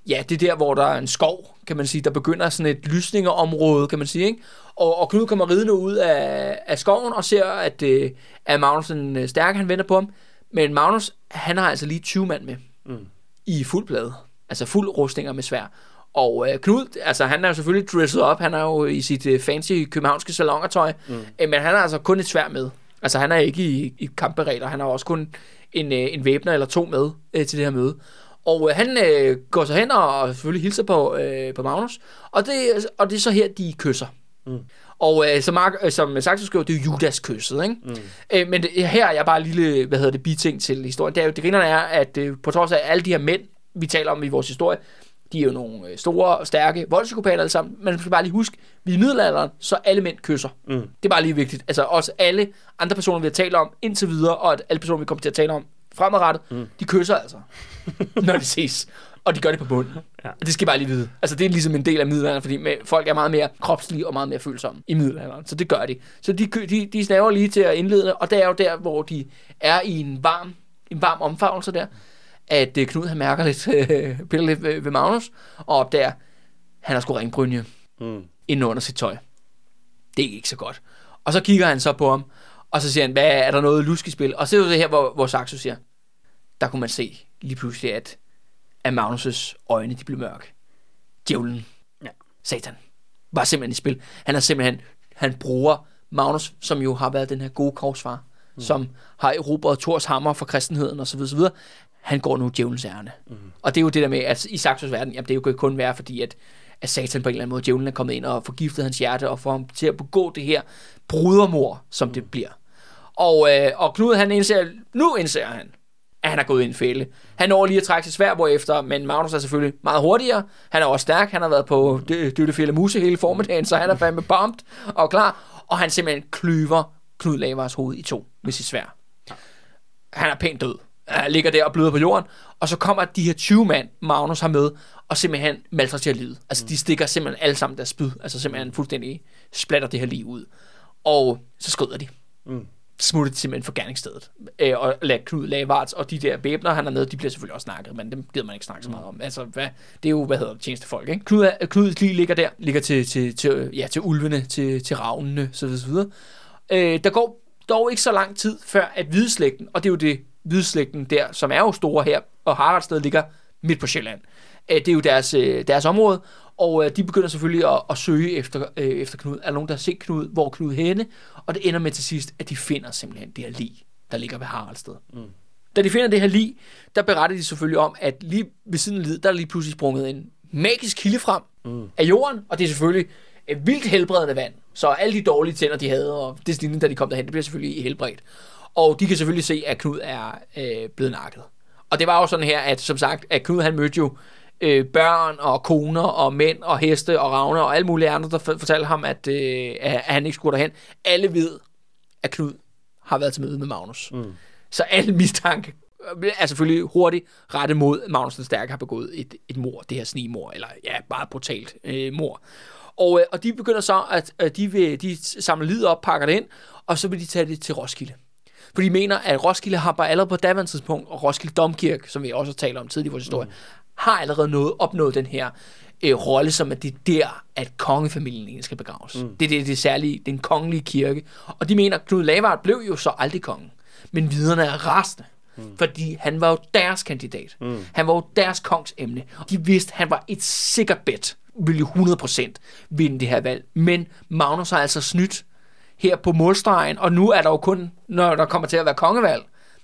ja, det er der, hvor der er en skov, kan man sige, der begynder sådan et lysningeområde, kan man sige, ikke? Og, og Knud kommer ridende ud af, af skoven og ser, at, øh, at Magnus den øh, stærke, han venter på ham. Men Magnus, han har altså lige 20 mand med mm. i fuld plade. Altså fuld rustninger med svær. Og øh, Knud, altså han er jo selvfølgelig dresset op, han er jo i sit øh, fancy københavnske salongertøj, mm. øh, men han er altså kun et svær med. Altså han er ikke i, i kampberedder, han har også kun en, øh, en væbner eller to med øh, til det her møde. Og øh, han øh, går så hen og, og selvfølgelig hilser på, øh, på Magnus, og det, og det er så her, de kysser. Mm. Og øh, som, Mark, øh, som Saxo skriver, det er Judas kysset, ikke? Mm. Øh, men det, her er jeg bare en lille, hvad hedder det, biting til historien. Det, er jo, det grinerne er, at øh, på trods af alle de her mænd, vi taler om i vores historie, de er jo nogle øh, store, stærke voldspsykopater alle sammen. Men man skal bare lige huske, vi er i middelalderen, så alle mænd kysser. Mm. Det er bare lige vigtigt. Altså også alle andre personer, vi har talt om indtil videre, og at alle personer, vi kommer til at tale om fremadrettet, mm. de kysser altså, [laughs] når de ses. Og de gør det på bunden. Ja. Det skal I bare lige vide. Altså, det er ligesom en del af middelalderen, fordi med, folk er meget mere kropslige og meget mere følsomme i middelalderen. Så det gør de. Så de, de, de snaver lige til at indlede, og det er jo der, hvor de er i en varm, en varm omfavnelse der, at øh, Knud han mærker lidt, øh, piller lidt ved, ved Magnus, og opdager, han har sgu ringbrynje Mm. inden under sit tøj. Det er ikke så godt. Og så kigger han så på ham, og så siger han, hvad er der noget lusk i spil? Og så er det her, hvor, hvor Saxo siger, der kunne man se lige pludselig, at, at Magnus' øjne, de blev mørke. Djævlen, Ja. Satan, var simpelthen i spil. Han er simpelthen, han bruger Magnus, som jo har været den her gode korsfar, mm. som har erobret Thors hammer for kristenheden osv. osv. Han går nu djævelens ærne. Mm. Og det er jo det der med, at i Saxos verden, jamen det kan jo kun være, fordi at, at Satan på en eller anden måde, djævlen er kommet ind og forgiftet hans hjerte, og får ham til at begå det her brudermor, som mm. det bliver. Og, øh, og Knud, han indser, nu indser han, at han er gået i en fælde. Han når lige at trække sit svær, hvorefter, men Magnus er selvfølgelig meget hurtigere. Han er også stærk, han har været på dyttefælde Muse hele formiddagen, så han er fandme pumped og klar. Og han simpelthen klyver Knud Lavars hoved i to med sit svær. Han er pænt død. Ligger der og bløder på jorden. Og så kommer de her 20 mand, Magnus har med, og simpelthen maltræterer livet. Altså, de stikker simpelthen alle sammen deres spyd. Altså, simpelthen fuldstændig splatter det her liv ud. Og så skrider de. Mm. Smutter de simpelthen fra gerningsstedet. Øh, og lader Knud Lavarts og de der bæbner, han er med, de bliver selvfølgelig også snakket, men dem gider man ikke snakke så meget om. Altså, hvad, det er jo, hvad hedder det, tjenestefolk, ikke? Knud, Knuds lige ligger der, ligger til, til, til, ja, til ulvene, til, til ravnene, så videre, så videre. Øh, der går dog ikke så lang tid, før at hvidslægten, og det er jo det hvidslægten der, som er jo store her, og Haraldsted ligger midt på Sjælland. Øh, det er jo deres, øh, deres område, og øh, de begynder selvfølgelig at, at søge efter, øh, efter Knud. Er der nogen, der har set Knud? Hvor er Knud henne? Og det ender med til sidst, at de finder simpelthen det her lig, der ligger ved Haraldsted. Mm. Da de finder det her lig, der beretter de selvfølgelig om, at lige ved siden af liget, der er lige pludselig sprunget en magisk kilde frem mm. af jorden, og det er selvfølgelig et vildt helbredende vand. Så alle de dårlige tænder, de havde, og det lignende, da de kom derhen, det bliver selvfølgelig helbredt. Og de kan selvfølgelig se, at Knud er øh, blevet nakket. Og det var jo sådan her, at som sagt, at Knud han mødte jo øh, børn og koner og mænd og heste og ravne og alle mulige andre, der for- fortalte ham, at, øh, at han ikke skulle derhen. Alle ved, at Knud har været til møde med Magnus. Mm. Så alle mistanke er selvfølgelig hurtigt rettet mod, at Magnus den Stærke har begået et, et mor, det her snigmor, eller ja, bare brutalt øh, mor. Og, øh, og de begynder så, at, at de, vil, de samler lid op, pakker det ind, og så vil de tage det til Roskilde. For de mener, at Roskilde har bare allerede på daværende tidspunkt, og Roskilde Domkirke, som vi også har talt om tidligere i vores historie, mm. har allerede nået, opnået den her øh, rolle, som at det er der, at kongefamilien egentlig skal begraves. Mm. Det er det, det er særlige, den kongelige kirke. Og de mener, at Knud Lavard blev jo så aldrig kongen. Men viderne er rasende. Mm. Fordi han var jo deres kandidat. Mm. Han var jo deres kongs emne. De vidste, at han var et sikkert bet. Ville jo 100% vinde det her valg. Men Magnus har altså snydt her på målstregen, og nu er der jo kun, når der kommer til at være kongevalg,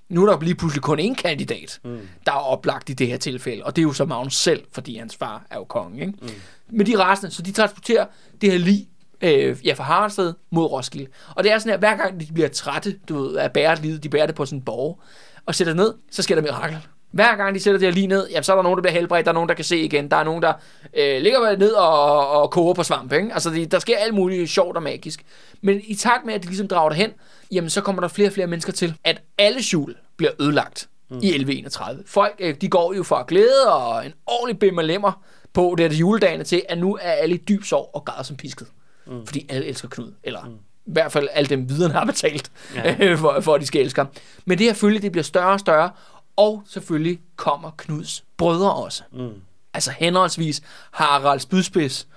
nu er der lige pludselig kun én kandidat, mm. der er oplagt i det her tilfælde, og det er jo så Magnus selv, fordi hans far er jo konge. Ikke? Mm. Men de rasende, så de transporterer det her lig øh, ja, fra Haraldsted mod Roskilde. Og det er sådan her, hver gang de bliver trætte du ved, af bære livet, de bærer det på sådan en borg, og sætter ned, så sker der mirakel. Hver gang de sætter det her lige ned, jamen, så er der nogen, der bliver helbredt, der er nogen, der kan se igen, der er nogen, der øh, ligger ned og, og koger på svamp. Ikke? Altså, de, der sker alt muligt sjovt og magisk. Men i takt med, at de ligesom drager derhen, jamen, så kommer der flere og flere mennesker til, at alle skjul bliver ødelagt mm. i 1131. Folk, øh, de går jo fra glæde og en ordentlig bimmerlemmer på det her juledagene til, at nu er alle i dyb sorg og græder som pisket. Mm. Fordi alle elsker Knud. Eller mm. i hvert fald alle dem videre har betalt, ja. [laughs] for, for at de skal elske ham. Men det her følge, det bliver større og større, og selvfølgelig kommer Knuds brødre også. Mm. Altså henholdsvis Harald Spydspids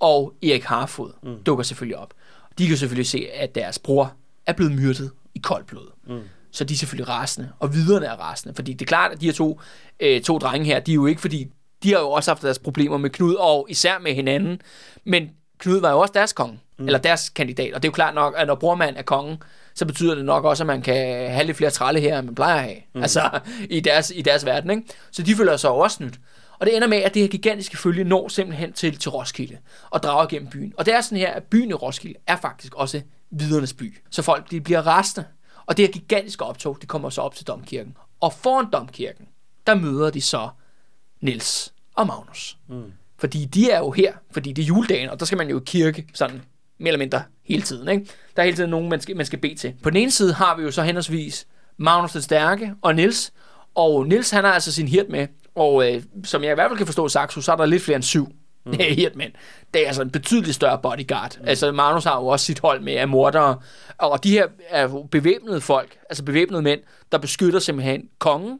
og Erik Harfod mm. dukker selvfølgelig op. De kan selvfølgelig se, at deres bror er blevet myrdet i koldt blod. Mm. Så de er selvfølgelig rasende, og viderne er rasende. Fordi det er klart, at de her to, øh, to drenge her, de er jo ikke fordi, de har jo også haft deres problemer med Knud, og især med hinanden. Men Knud var jo også deres konge, mm. eller deres kandidat. Og det er jo klart nok, at når brormand er kongen, så betyder det nok også, at man kan have lidt flere tralle her, end man plejer at have. Mm. Altså i deres, i deres verden. Ikke? Så de føler sig også nyt. Og det ender med, at det her gigantiske følge når simpelthen til, til Roskilde og drager gennem byen. Og det er sådan her, at byen i Roskilde er faktisk også vidernes by. Så folk de bliver rastende. Og det her gigantiske optog, det kommer så op til domkirken. Og foran domkirken, der møder de så Nils og Magnus. Mm. Fordi de er jo her, fordi det er juledagen, og der skal man jo i kirke sådan mere eller mindre hele tiden. Ikke? Der er hele tiden nogen, man skal, man skal bede til. På den ene side har vi jo så henholdsvis Magnus den Stærke og Nils. Og Nils han har altså sin hirt med, og øh, som jeg i hvert fald kan forstå Saxo, så er der lidt flere end syv mm. [laughs] hirtmænd. Det er altså en betydeligt større bodyguard. Mm. Altså Magnus har jo også sit hold med af mordere, og de her er jo bevæbnede folk, altså bevæbnede mænd, der beskytter simpelthen kongen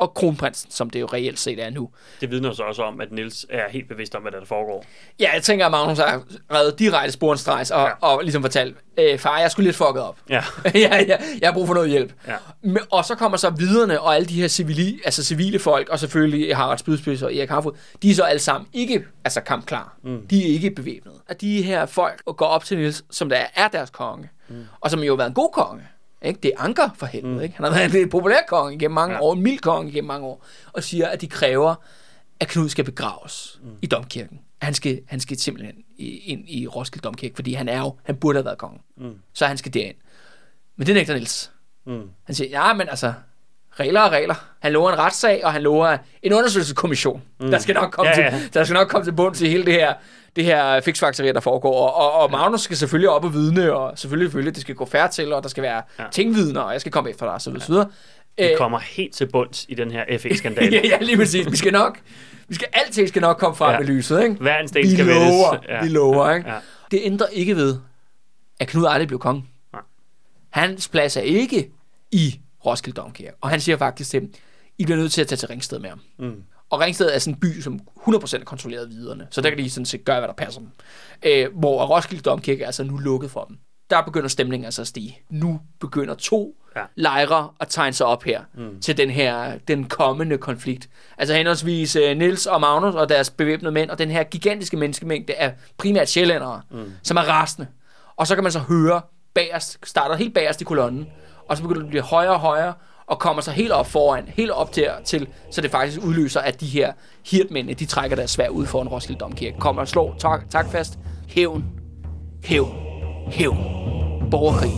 og kronprinsen, som det jo reelt set er nu. Det vidner så også om, at Nils er helt bevidst om, hvad der foregår. Ja, jeg tænker, at Magnus har reddet direkte sporenstrejs og, ja. og ligesom fortalt, øh, far, jeg skulle lidt fucket op. Ja. [laughs] ja, ja, jeg har brug for noget hjælp. Ja. Og så kommer så viderne og alle de her civile, altså civile folk, og selvfølgelig Harald Spydspids og Erik Harfod, de er så alle sammen ikke altså kampklar. Mm. De er ikke bevæbnet. Og de her folk går op til Nils, som der er deres konge, mm. og som jo har været en god konge. Ikke? Det er Anker for helvede. Mm. Ikke? Han har været en populær konge gennem mange ja. år, en mild konge gennem mange år, og siger, at de kræver, at Knud skal begraves mm. i domkirken. Han skal, han skal simpelthen ind i Roskilde Domkirke, fordi han er jo, han burde have været konge. Mm. Så han skal derind. Men det nægter Niels. Mm. Han siger, ja, men altså, regler og regler. Han lover en retssag, og han lover en undersøgelseskommission. Mm. Der, skal nok komme ja, ja. Til, der skal nok komme til bund til hele det her det her fiksfakseri, der foregår. Og, og, og Magnus skal selvfølgelig op og vidne, og selvfølgelig, selvfølgelig det skal gå færre til, og der skal være ja. tingvidner, og jeg skal komme efter dig, og så videre. Ja. Vi kommer helt til bunds i den her FE-skandale. [laughs] ja, ja, lige præcis. Vi skal nok, vi skal, alting skal nok komme frem ja. i lyset, ikke? Hver en sten vi skal lover, Ja. Vi lover, ikke? Ja. Det ændrer ikke ved, at Knud aldrig blev konge. Nej. Hans plads er ikke i Roskilde Domkirke. Og han siger faktisk til dem, I bliver nødt til at tage til Ringsted med ham. Mm. Og Ringsted er sådan en by, som 100% er kontrolleret af viderne. Så der kan de sådan set gøre, hvad der passer dem. Øh, hvor Roskilde Domkirke er altså nu lukket for dem. Der begynder stemningen altså at stige. Nu begynder to ja. lejre at tegne sig op her mm. til den her den kommende konflikt. Altså henholdsvis uh, Nils og Magnus og deres bevæbnede mænd, og den her gigantiske menneskemængde er primært sjællændere, mm. som er rasende. Og så kan man så høre bagerst, starter helt bagerst i kolonnen, og så begynder det at blive højere og højere, og kommer så helt op foran, helt op til, til så det faktisk udløser, at de her hirtmændene, de trækker deres svær ud foran Roskilde Domkirke, kommer og slår tak, tak fast, hævn, hævn, hævn, borgerkrig,